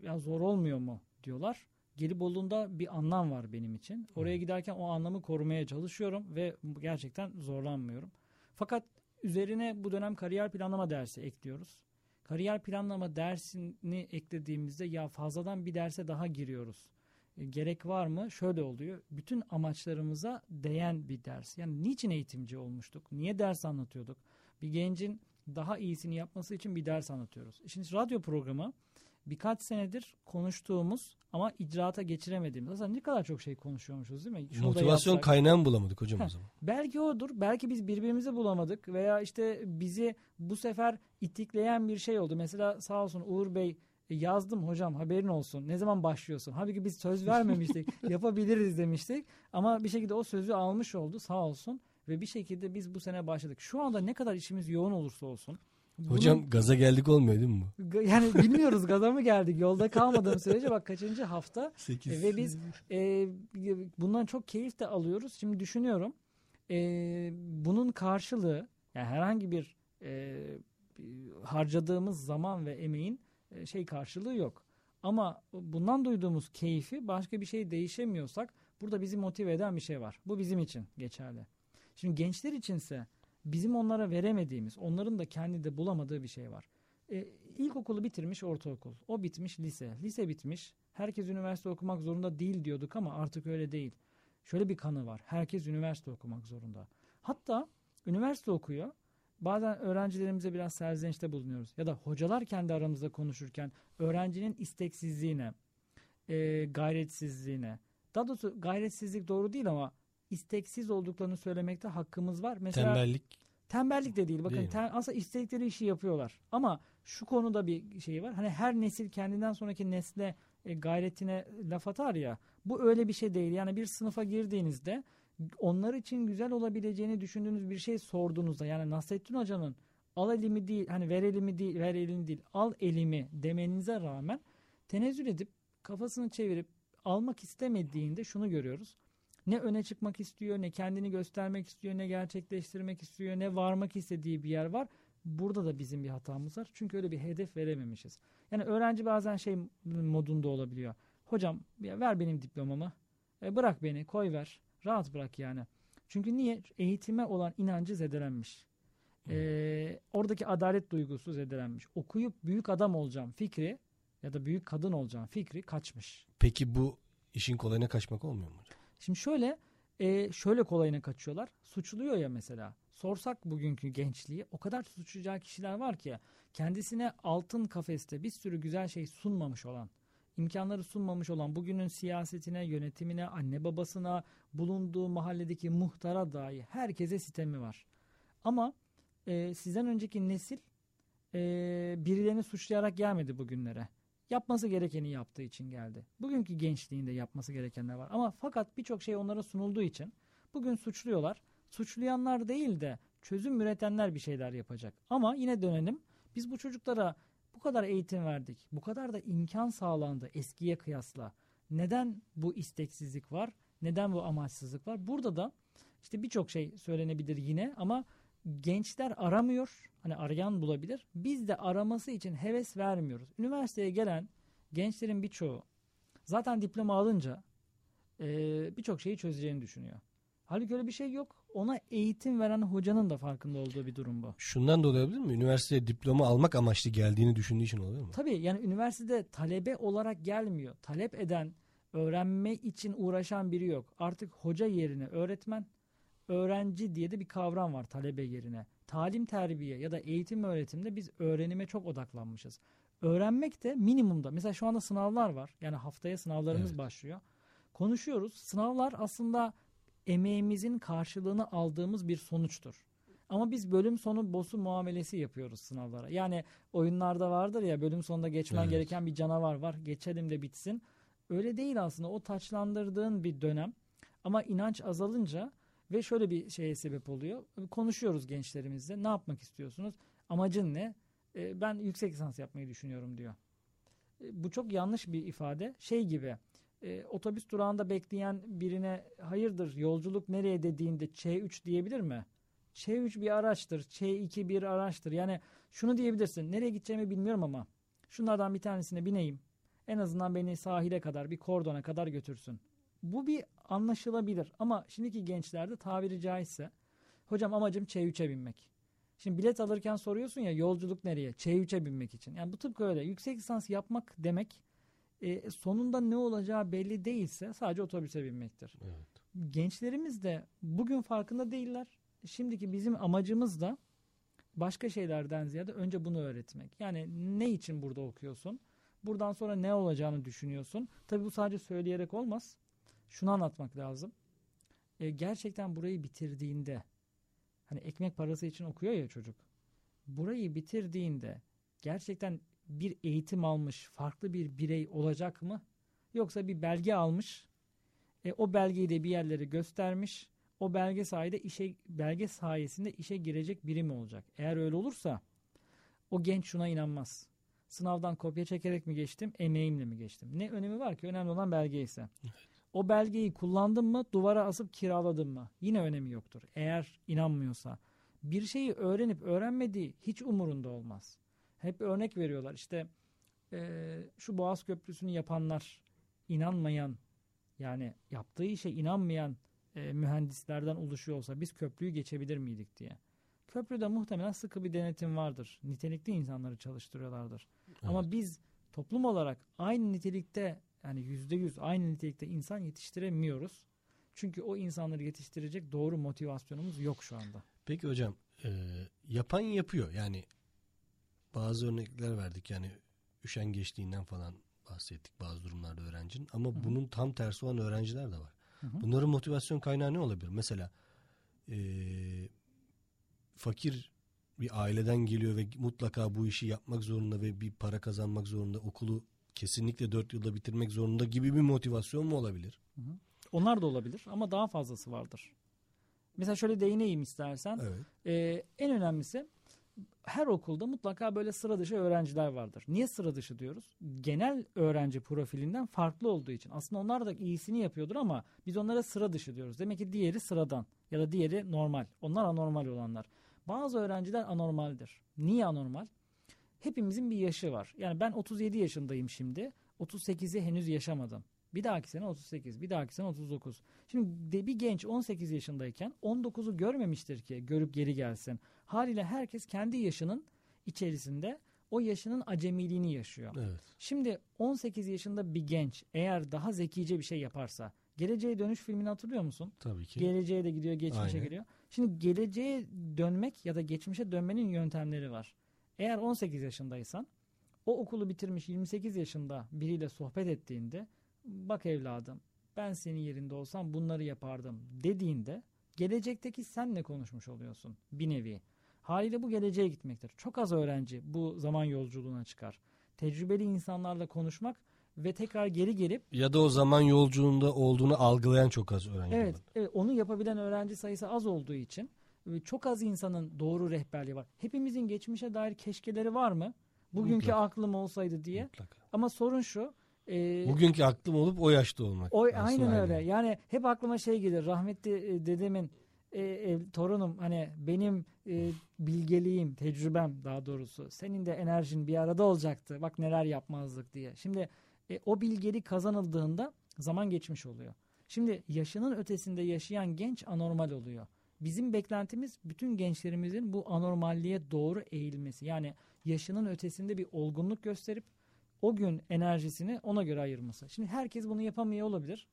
Speaker 3: ya zor olmuyor mu diyorlar. Gelibolu'nda bir anlam var benim için. Oraya giderken o anlamı korumaya çalışıyorum ve gerçekten zorlanmıyorum. Fakat üzerine bu dönem kariyer planlama dersi ekliyoruz. Kariyer planlama dersini eklediğimizde ya fazladan bir derse daha giriyoruz. E, gerek var mı? Şöyle oluyor. Bütün amaçlarımıza değen bir ders. Yani niçin eğitimci olmuştuk? Niye ders anlatıyorduk? Bir gencin daha iyisini yapması için bir ders anlatıyoruz. Şimdi radyo programı birkaç senedir konuştuğumuz ama icraata geçiremediğimiz. Aslında ne kadar çok şey konuşuyormuşuz değil mi? Şunu
Speaker 2: Motivasyon
Speaker 3: yapsak.
Speaker 2: kaynağını bulamadık hocam o
Speaker 3: Heh.
Speaker 2: zaman.
Speaker 3: Belki odur. Belki biz birbirimizi bulamadık veya işte bizi bu sefer itikleyen bir şey oldu. Mesela sağ olsun Uğur Bey "E, yazdım hocam haberin olsun. Ne zaman başlıyorsun? Halbuki biz söz vermemiştik. (laughs) yapabiliriz demiştik. Ama bir şekilde o sözü almış oldu sağ olsun. Ve bir şekilde biz bu sene başladık. Şu anda ne kadar işimiz yoğun olursa olsun. bunun-
Speaker 2: Hocam gaza geldik olmuyor değil mi bu?
Speaker 3: Yani bilmiyoruz gaza mı geldik yolda kalmadığım sürece bak kaçıncı hafta
Speaker 2: 8.
Speaker 3: E, ve biz e, bundan çok keyif de alıyoruz. Şimdi düşünüyorum e, bunun karşılığı yani herhangi bir e, harcadığımız zaman ve emeğin şey karşılığı yok. Ama bundan duyduğumuz keyfi başka bir şey değişemiyorsak burada bizi motive eden bir şey var. Bu bizim için geçerli. Şimdi gençler içinse bizim onlara veremediğimiz, onların da kendi de bulamadığı bir şey var. E, ilkokulu bitirmiş ortaokul. O bitmiş lise. Lise bitmiş. Herkes üniversite okumak zorunda değil diyorduk ama artık öyle değil. Şöyle bir kanı var. Herkes üniversite okumak zorunda. Hatta üniversite okuyor. Bazen öğrencilerimize biraz serzenişte bulunuyoruz. Ya da hocalar kendi aramızda konuşurken öğrencinin isteksizliğine, e, gayretsizliğine, daha doğrusu gayretsizlik doğru değil ama isteksiz olduklarını söylemekte hakkımız var. Mesela
Speaker 2: Tembellik.
Speaker 3: Tembellik de değil. Bakın
Speaker 2: Değil
Speaker 3: tem- aslında istedikleri işi yapıyorlar. Ama şu konuda bir şey var. Hani her nesil kendinden sonraki nesle e, gayretine laf atar ya. Bu öyle bir şey değil. Yani bir sınıfa girdiğinizde onlar için güzel olabileceğini düşündüğünüz bir şey sorduğunuzda yani Nasrettin Hoca'nın al elimi değil hani ver elimi değil ver elini değil al elimi demenize rağmen tenezzül edip kafasını çevirip almak istemediğinde şunu görüyoruz. Ne öne çıkmak istiyor, ne kendini göstermek istiyor, ne gerçekleştirmek istiyor, ne varmak istediği bir yer var. Burada da bizim bir hatamız var. Çünkü öyle bir hedef verememişiz. Yani öğrenci bazen şey modunda olabiliyor. Hocam ver benim diplomamı. E, bırak beni, koy ver. Rahat bırak yani. Çünkü niye? Eğitime olan inancı zedelenmiş. E, oradaki adalet duygusu zedelenmiş. Okuyup büyük adam olacağım fikri ya da büyük kadın olacağım fikri kaçmış.
Speaker 2: Peki bu işin kolayına kaçmak olmuyor mu hocam?
Speaker 3: Şimdi şöyle e, şöyle kolayına kaçıyorlar. Suçluyor ya mesela. Sorsak bugünkü gençliği o kadar suçlayacağı kişiler var ki kendisine altın kafeste bir sürü güzel şey sunmamış olan, imkanları sunmamış olan bugünün siyasetine, yönetimine, anne babasına, bulunduğu mahalledeki muhtara dahi herkese sitemi var. Ama e, sizden önceki nesil e, birilerini suçlayarak gelmedi bugünlere yapması gerekeni yaptığı için geldi. Bugünkü gençliğinde yapması gerekenler var. Ama fakat birçok şey onlara sunulduğu için bugün suçluyorlar. Suçlayanlar değil de çözüm üretenler bir şeyler yapacak. Ama yine dönelim. Biz bu çocuklara bu kadar eğitim verdik. Bu kadar da imkan sağlandı eskiye kıyasla. Neden bu isteksizlik var? Neden bu amaçsızlık var? Burada da işte birçok şey söylenebilir yine ama gençler aramıyor. Hani arayan bulabilir. Biz de araması için heves vermiyoruz. Üniversiteye gelen gençlerin birçoğu zaten diploma alınca e, birçok şeyi çözeceğini düşünüyor. Halbuki öyle bir şey yok. Ona eğitim veren hocanın da farkında olduğu bir durum bu.
Speaker 2: Şundan da olabilir mi? Üniversiteye diploma almak amaçlı geldiğini düşündüğü için oluyor mu?
Speaker 3: Tabii yani üniversitede talebe olarak gelmiyor. Talep eden, öğrenme için uğraşan biri yok. Artık hoca yerine öğretmen, öğrenci diye de bir kavram var talebe yerine. Talim terbiye ya da eğitim öğretimde biz öğrenime çok odaklanmışız. Öğrenmek de minimumda. Mesela şu anda sınavlar var. Yani haftaya sınavlarımız
Speaker 2: Evet.
Speaker 3: başlıyor. Konuşuyoruz. Sınavlar aslında emeğimizin karşılığını aldığımız bir sonuçtur. Ama biz bölüm sonu boss'u muamelesi yapıyoruz sınavlara. Yani oyunlarda vardır ya bölüm sonunda geçmen
Speaker 2: Evet.
Speaker 3: gereken bir canavar var. Geçelim de bitsin. Öyle değil aslında. O taçlandırdığın bir dönem. Ama inanç azalınca ve şöyle bir şeye sebep oluyor. Konuşuyoruz gençlerimizle. Ne yapmak istiyorsunuz? Amacın ne? E, ben yüksek lisans yapmayı düşünüyorum diyor. E, bu çok yanlış bir ifade. Şey gibi e, otobüs durağında bekleyen birine hayırdır yolculuk nereye dediğinde Ç3 diyebilir mi? Ç3 bir araçtır. Ç2 bir araçtır. Yani şunu diyebilirsin. Nereye gideceğimi bilmiyorum ama şunlardan bir tanesine bineyim. En azından beni sahile kadar bir kordona kadar götürsün. Bu bir anlaşılabilir ama şimdiki gençlerde tabiri caizse hocam amacım Ç3'e binmek. Şimdi bilet alırken soruyorsun ya yolculuk nereye? Ç3'e binmek için. Yani bu tıpkı öyle. Yüksek lisans yapmak demek e, sonunda ne olacağı belli değilse sadece otobüse binmektir.
Speaker 2: Evet.
Speaker 3: Gençlerimiz de bugün farkında değiller. Şimdiki bizim amacımız da başka şeylerden ziyade önce bunu öğretmek. Yani ne için burada okuyorsun? Buradan sonra ne olacağını düşünüyorsun. Tabii bu sadece söyleyerek olmaz. Şunu anlatmak lazım. E, gerçekten burayı bitirdiğinde hani ekmek parası için okuyor ya çocuk. Burayı bitirdiğinde gerçekten bir eğitim almış farklı bir birey olacak mı? Yoksa bir belge almış e, o belgeyi de bir yerlere göstermiş. O belge sayede işe belge sayesinde işe girecek biri mi olacak? Eğer öyle olursa o genç şuna inanmaz. Sınavdan kopya çekerek mi geçtim, emeğimle mi geçtim? Ne önemi var ki? Önemli olan belge ise. O belgeyi kullandım mı, duvara asıp kiraladım mı? Yine önemi yoktur. Eğer inanmıyorsa. Bir şeyi öğrenip öğrenmediği hiç umurunda olmaz. Hep örnek veriyorlar. İşte eee, şu Boğaz Köprüsü'nü yapanlar inanmayan yani yaptığı işe inanmayan e, mühendislerden oluşuyor olsa biz köprüyü geçebilir miydik diye. Köprüde muhtemelen sıkı bir denetim vardır. Nitelikli insanları çalıştırıyorlardır. Ama biz toplum olarak aynı nitelikte yani yüzde yüz aynı nitelikte insan yetiştiremiyoruz. Çünkü o insanları yetiştirecek doğru motivasyonumuz yok şu anda.
Speaker 2: Peki hocam e, yapan yapıyor yani bazı örnekler verdik yani üşengeçliğinden falan bahsettik bazı durumlarda öğrencinin ama bunun tam tersi olan öğrenciler de var.
Speaker 3: Hı hı.
Speaker 2: Bunların motivasyon kaynağı ne olabilir? Mesela e, fakir bir aileden geliyor ve mutlaka bu işi yapmak zorunda ve bir para kazanmak zorunda okulu kesinlikle dört yılda bitirmek zorunda gibi bir motivasyon mu olabilir?
Speaker 3: Onlar da olabilir ama daha fazlası vardır. Mesela şöyle değineyim istersen.
Speaker 2: Evet.
Speaker 3: Ee, en önemlisi her okulda mutlaka böyle sıra dışı öğrenciler vardır. Niye sıra dışı diyoruz? Genel öğrenci profilinden farklı olduğu için. Aslında onlar da iyisini yapıyordur ama biz onlara sıra dışı diyoruz. Demek ki diğeri sıradan ya da diğeri normal. Onlar anormal olanlar. Bazı öğrenciler anormaldir. Niye anormal? Hepimizin bir yaşı var. Yani ben 37 yaşındayım şimdi. 38'i henüz yaşamadım. Bir dahaki sene 38, bir dahaki sene 39. Şimdi de bir genç 18 yaşındayken 19'u görmemiştir ki görüp geri gelsin. Haliyle herkes kendi yaşının içerisinde o yaşının acemiliğini yaşıyor.
Speaker 2: Evet.
Speaker 3: Şimdi 18 yaşında bir genç eğer daha zekice bir şey yaparsa Geleceğe Dönüş filmini hatırlıyor musun?
Speaker 2: Tabii ki.
Speaker 3: Geleceğe de gidiyor, geçmişe
Speaker 2: Aynen.
Speaker 3: gidiyor. Şimdi geleceğe dönmek ya da geçmişe dönmenin yöntemleri var. Eğer 18 yaşındaysan o okulu bitirmiş 28 yaşında biriyle sohbet ettiğinde bak evladım ben senin yerinde olsam bunları yapardım dediğinde gelecekteki senle konuşmuş oluyorsun bir nevi. Haliyle bu geleceğe gitmektir. Çok az öğrenci bu zaman yolculuğuna çıkar. Tecrübeli insanlarla konuşmak ve tekrar geri gelip
Speaker 2: Ya da o zaman yolculuğunda olduğunu algılayan çok az öğrenci
Speaker 3: Evet,
Speaker 2: var.
Speaker 3: evet onu yapabilen öğrenci sayısı az olduğu için e, çok az insanın doğru rehberliği var. Hepimizin geçmişe dair keşkeleri var mı? Bugünkü
Speaker 2: Mutlaka.
Speaker 3: aklım olsaydı diye.
Speaker 2: Mutlaka.
Speaker 3: Ama sorun şu. e,
Speaker 2: Bugünkü aklım olup o yaşta olmak.
Speaker 3: o, aynen
Speaker 2: aynı.
Speaker 3: öyle. Yani hep aklıma şey gelir. Rahmetli e, dedemin e, ev- torunum hani benim e, bilgeliğim, tecrübem daha doğrusu senin de enerjin bir arada olacaktı. Bak neler yapmazdık diye. Şimdi e, o bilgelik kazanıldığında zaman geçmiş oluyor. Şimdi yaşının ötesinde yaşayan genç anormal oluyor. Bizim beklentimiz bütün gençlerimizin bu anormalliğe doğru eğilmesi. Yani yaşının ötesinde bir olgunluk gösterip o gün enerjisini ona göre ayırması. Şimdi herkes bunu yapamıyor olabilir.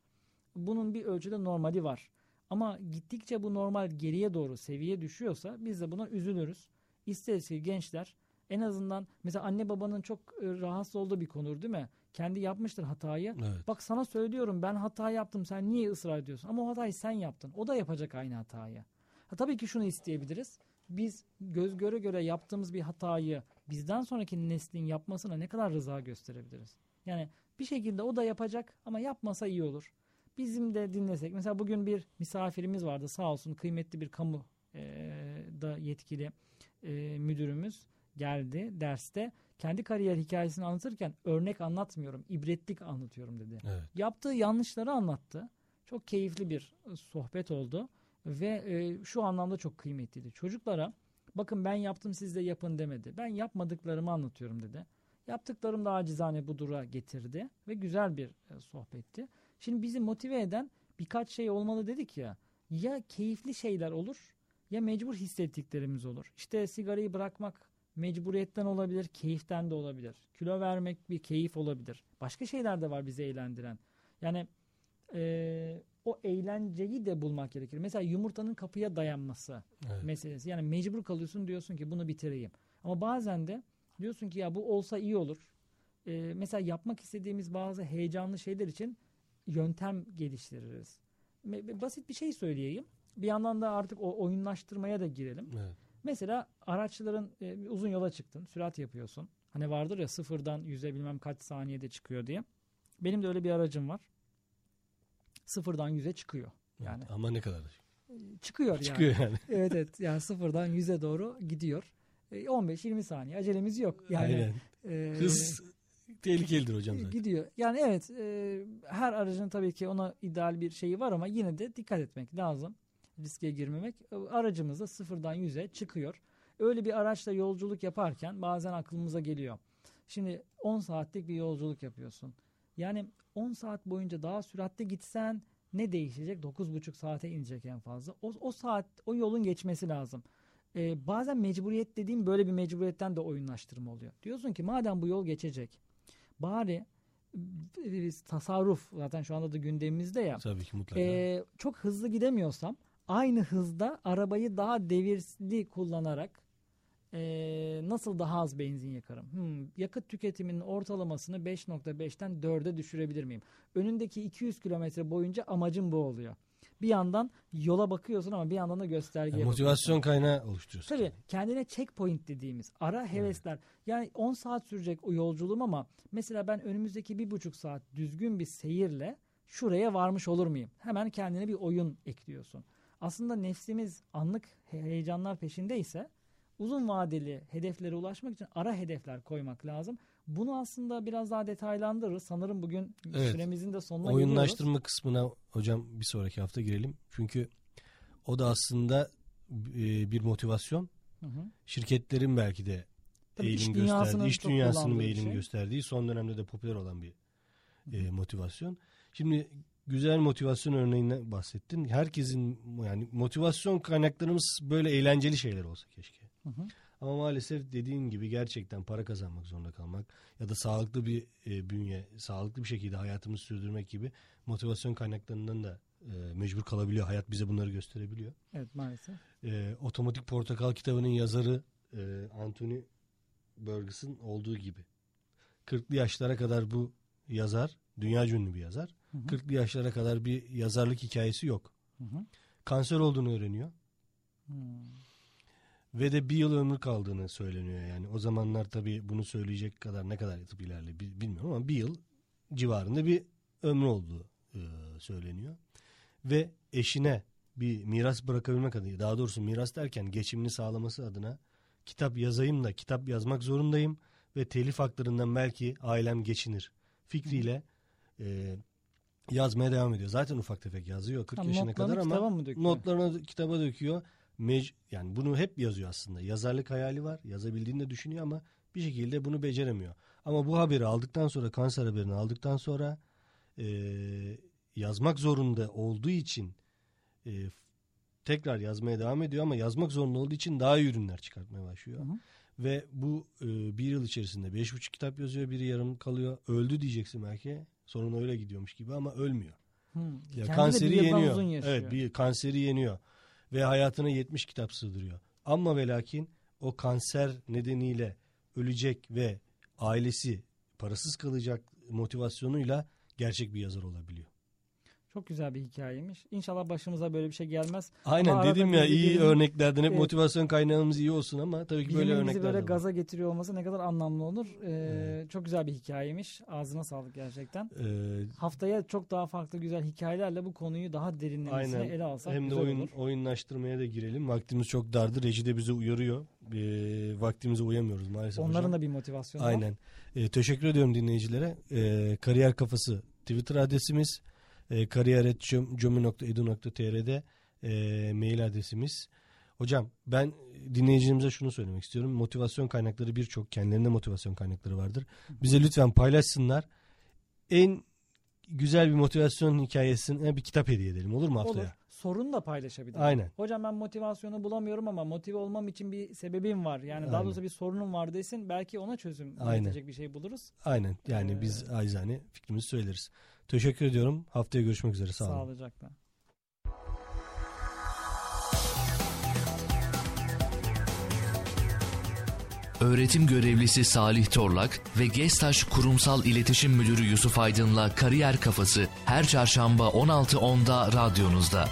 Speaker 3: Bunun bir ölçüde normali var. Ama gittikçe bu normal geriye doğru seviye düşüyorsa biz de buna üzülürüz. İsteriz ki gençler en azından mesela anne babanın çok e, rahatsız olduğu bir konudur değil mi? Kendi yapmıştır hatayı.
Speaker 2: Evet.
Speaker 3: Bak sana söylüyorum ben hata yaptım sen niye ısrar ediyorsun? Ama o hatayı sen yaptın. O da yapacak aynı hatayı. Ha, tabii ki şunu isteyebiliriz. Biz göz göre göre yaptığımız bir hatayı bizden sonraki neslin yapmasına ne kadar rıza gösterebiliriz? Yani bir şekilde o da yapacak ama yapmasa iyi olur. Bizim de dinlesek. Mesela bugün bir misafirimiz vardı sağ olsun kıymetli bir kamu eee, da yetkili eee, müdürümüz geldi derste. Kendi kariyer hikayesini anlatırken örnek anlatmıyorum, ibretlik anlatıyorum dedi.
Speaker 2: Evet.
Speaker 3: Yaptığı yanlışları anlattı. Çok keyifli bir e, sohbet oldu ve e, şu anlamda çok kıymetliydi. Çocuklara bakın ben yaptım siz de yapın demedi. Ben yapmadıklarımı anlatıyorum dedi. Yaptıklarım da acizane bu dura getirdi ve güzel bir e, sohbetti. Şimdi bizi motive eden birkaç şey olmalı dedik ya. Ya keyifli şeyler olur ya mecbur hissettiklerimiz olur. İşte sigarayı bırakmak mecburiyetten olabilir, keyiften de olabilir. Kilo vermek bir keyif olabilir. Başka şeyler de var bizi eğlendiren. Yani e, o eğlenceyi de bulmak gerekir. Mesela yumurtanın kapıya dayanması
Speaker 2: Evet.
Speaker 3: meselesi. Yani mecbur kalıyorsun diyorsun ki bunu bitireyim. Ama bazen de diyorsun ki ya bu olsa iyi olur. Ee, mesela yapmak istediğimiz bazı heyecanlı şeyler için yöntem geliştiririz. Basit bir şey söyleyeyim. Bir yandan da artık o oyunlaştırmaya da girelim.
Speaker 2: Evet.
Speaker 3: Mesela araçların e, uzun yola çıktın, sürat yapıyorsun. Hani vardır ya sıfırdan yüze bilmem kaç saniyede çıkıyor diye. Benim de öyle bir aracım var. Sıfırdan yüze çıkıyor. Yani
Speaker 2: Evet. Ama ne kadar?
Speaker 3: çıkıyor yani.
Speaker 2: Çıkıyor yani. (laughs)
Speaker 3: evet evet yani sıfırdan yüze doğru gidiyor. E, 15-20 saniye acelemiz yok. Yani
Speaker 2: Aynen.
Speaker 3: e,
Speaker 2: Hız tehlikelidir hocam zaten.
Speaker 3: gidiyor. Yani evet e, her aracın tabii ki ona ideal bir şeyi var ama yine de dikkat etmek lazım. Riske girmemek. E, Aracımız da sıfırdan yüze çıkıyor. Öyle bir araçla yolculuk yaparken bazen aklımıza geliyor. Şimdi 10 saatlik bir yolculuk yapıyorsun. Yani 10 saat boyunca daha süratli gitsen ne değişecek? 9,5 saate inecek en fazla. O, o saat, o yolun geçmesi lazım. Ee, bazen mecburiyet dediğim böyle bir mecburiyetten de oyunlaştırma oluyor. Diyorsun ki madem bu yol geçecek bari e, tasarruf zaten şu anda da gündemimizde ya.
Speaker 2: Tabii ki mutlaka.
Speaker 3: Ee, çok hızlı gidemiyorsam aynı hızda arabayı daha devirli kullanarak ee, nasıl daha az benzin yakarım? Hmm, yakıt tüketiminin ortalamasını 5.5'ten 4'e düşürebilir miyim? Önündeki 200 kilometre boyunca amacım bu oluyor. Bir yandan yola bakıyorsun ama bir yandan da göstergeye
Speaker 2: Yani motivasyon kaynağı oluşturuyorsun.
Speaker 3: Tabii kendine checkpoint dediğimiz ara hevesler. Yani 10 saat sürecek o yolculuğum ama mesela ben önümüzdeki bir buçuk saat düzgün bir seyirle şuraya varmış olur muyum? Hemen kendine bir oyun ekliyorsun. Aslında nefsimiz anlık he- heyecanlar peşindeyse uzun vadeli hedeflere ulaşmak için ara hedefler koymak lazım. Bunu aslında biraz daha detaylandırırız. Sanırım bugün
Speaker 2: Evet.
Speaker 3: süremizin de sonuna geliyoruz.
Speaker 2: Oyunlaştırma kısmına hocam bir sonraki hafta girelim. Çünkü o da aslında e, bir motivasyon.
Speaker 3: Hı hı.
Speaker 2: Şirketlerin belki de
Speaker 3: Tabii iş
Speaker 2: eğilim
Speaker 3: dünyasının
Speaker 2: gösterdiği, iş dünyasının eğilim
Speaker 3: şey.
Speaker 2: gösterdiği son dönemde de popüler olan bir e, motivasyon. Şimdi güzel motivasyon örneğinden bahsettin. Herkesin yani motivasyon kaynaklarımız böyle eğlenceli şeyler olsa keşke.
Speaker 3: Hı hı.
Speaker 2: Ama maalesef dediğin gibi gerçekten para kazanmak zorunda kalmak ya da sağlıklı bir e, bünye, sağlıklı bir şekilde hayatımızı sürdürmek gibi motivasyon kaynaklarından da e, mecbur kalabiliyor. Hayat bize bunları gösterebiliyor.
Speaker 3: Evet maalesef.
Speaker 2: E, Otomatik Portakal kitabının yazarı e, Anthony Burgess'ın olduğu gibi. 40'lı yaşlara kadar bu yazar, dünya ünlü bir yazar.
Speaker 3: Hı hı.
Speaker 2: 40'lı yaşlara kadar bir yazarlık hikayesi yok.
Speaker 3: Hı hı.
Speaker 2: Kanser olduğunu öğreniyor.
Speaker 3: Hmm.
Speaker 2: Ve de bir yıl ömür kaldığını söyleniyor yani. O zamanlar tabii bunu söyleyecek kadar ne kadar tıp ilerle bi- bilmiyorum ama bir yıl civarında bir ömrü olduğu e, söyleniyor. Ve eşine bir miras bırakabilmek adına daha doğrusu miras derken geçimini sağlaması adına kitap yazayım da kitap yazmak zorundayım ve telif haklarından belki ailem geçinir fikriyle e, yazmaya devam ediyor. Zaten ufak tefek yazıyor 40
Speaker 3: Ha,
Speaker 2: yaşına kadar ama
Speaker 3: mı döküyor?
Speaker 2: notlarını kitaba döküyor. Mec yani bunu hep yazıyor aslında. Yazarlık hayali var. Yazabildiğini de düşünüyor ama bir şekilde bunu beceremiyor. Ama bu haberi aldıktan sonra kanser haberini aldıktan sonra eee, yazmak zorunda olduğu için eee, tekrar yazmaya devam ediyor ama yazmak zorunda olduğu için daha iyi ürünler çıkartmaya başlıyor.
Speaker 3: Hı hı.
Speaker 2: Ve bu eee, bir yıl içerisinde beş buçuk kitap yazıyor. Biri yarım kalıyor. Öldü diyeceksin belki. Sorun öyle gidiyormuş gibi ama ölmüyor.
Speaker 3: Hmm.
Speaker 2: Ya
Speaker 3: Kendi
Speaker 2: kanseri yeniyor. Evet, bir kanseri yeniyor ve hayatına 70 kitap sığdırıyor. Ama ve lakin o kanser nedeniyle ölecek ve ailesi parasız kalacak motivasyonuyla gerçek bir yazar olabiliyor.
Speaker 3: Çok güzel bir hikayeymiş. İnşallah başımıza böyle bir şey gelmez.
Speaker 2: Aynen
Speaker 3: Ama
Speaker 2: dedim ya
Speaker 3: bizi
Speaker 2: iyi
Speaker 3: birinin-
Speaker 2: örneklerden hep
Speaker 3: Evet.
Speaker 2: motivasyon kaynağımız iyi olsun ama tabii ki böyle
Speaker 3: bizi
Speaker 2: örnekler
Speaker 3: böyle
Speaker 2: var.
Speaker 3: gaza getiriyor olması ne kadar anlamlı olur. Ee,
Speaker 2: Evet.
Speaker 3: Çok güzel bir hikayeymiş. Ağzına sağlık gerçekten.
Speaker 2: Ee,
Speaker 3: Haftaya çok daha farklı güzel hikayelerle bu konuyu daha derinlemesine
Speaker 2: Aynen.
Speaker 3: ele alsak
Speaker 2: Hem de oyun,
Speaker 3: olur.
Speaker 2: oyunlaştırmaya da girelim. Vaktimiz çok dardı. Reji de bize uyarıyor. Ee, vaktimize uyamıyoruz maalesef
Speaker 3: Onların
Speaker 2: hocam.
Speaker 3: da bir motivasyonu var.
Speaker 2: Aynen. Ee, teşekkür ediyorum dinleyicilere. Ee, Kariyer Kafası Twitter adresimiz. E, kariyer.comi.edu.tr'de e, mail adresimiz. Hocam ben dinleyicilerimize şunu söylemek istiyorum. Motivasyon kaynakları birçok. Kendilerinde motivasyon kaynakları vardır. Bize lütfen paylaşsınlar. En güzel bir motivasyon hikayesine bir kitap hediye edelim. Olur mu haftaya?
Speaker 3: Olur. sorunu da paylaşabilir.
Speaker 2: Aynen.
Speaker 3: Hocam ben motivasyonu bulamıyorum ama motive olmam için bir sebebim var. Yani daha
Speaker 2: Aynen.
Speaker 3: doğrusu bir sorunum var desin. Belki ona çözüm
Speaker 2: Aynen.
Speaker 3: bir şey buluruz.
Speaker 2: Aynen yani
Speaker 3: Ee,
Speaker 2: biz acizane fikrimizi söyleriz. Teşekkür ediyorum. Haftaya görüşmek üzere. Sağ olun.
Speaker 3: Sağlıcakla.
Speaker 1: Öğretim görevlisi Salih Torlak ve Gestaş Kurumsal İletişim Müdürü Yusuf Aydın'la Kariyer Kafası her çarşamba 16.10'da radyonuzda.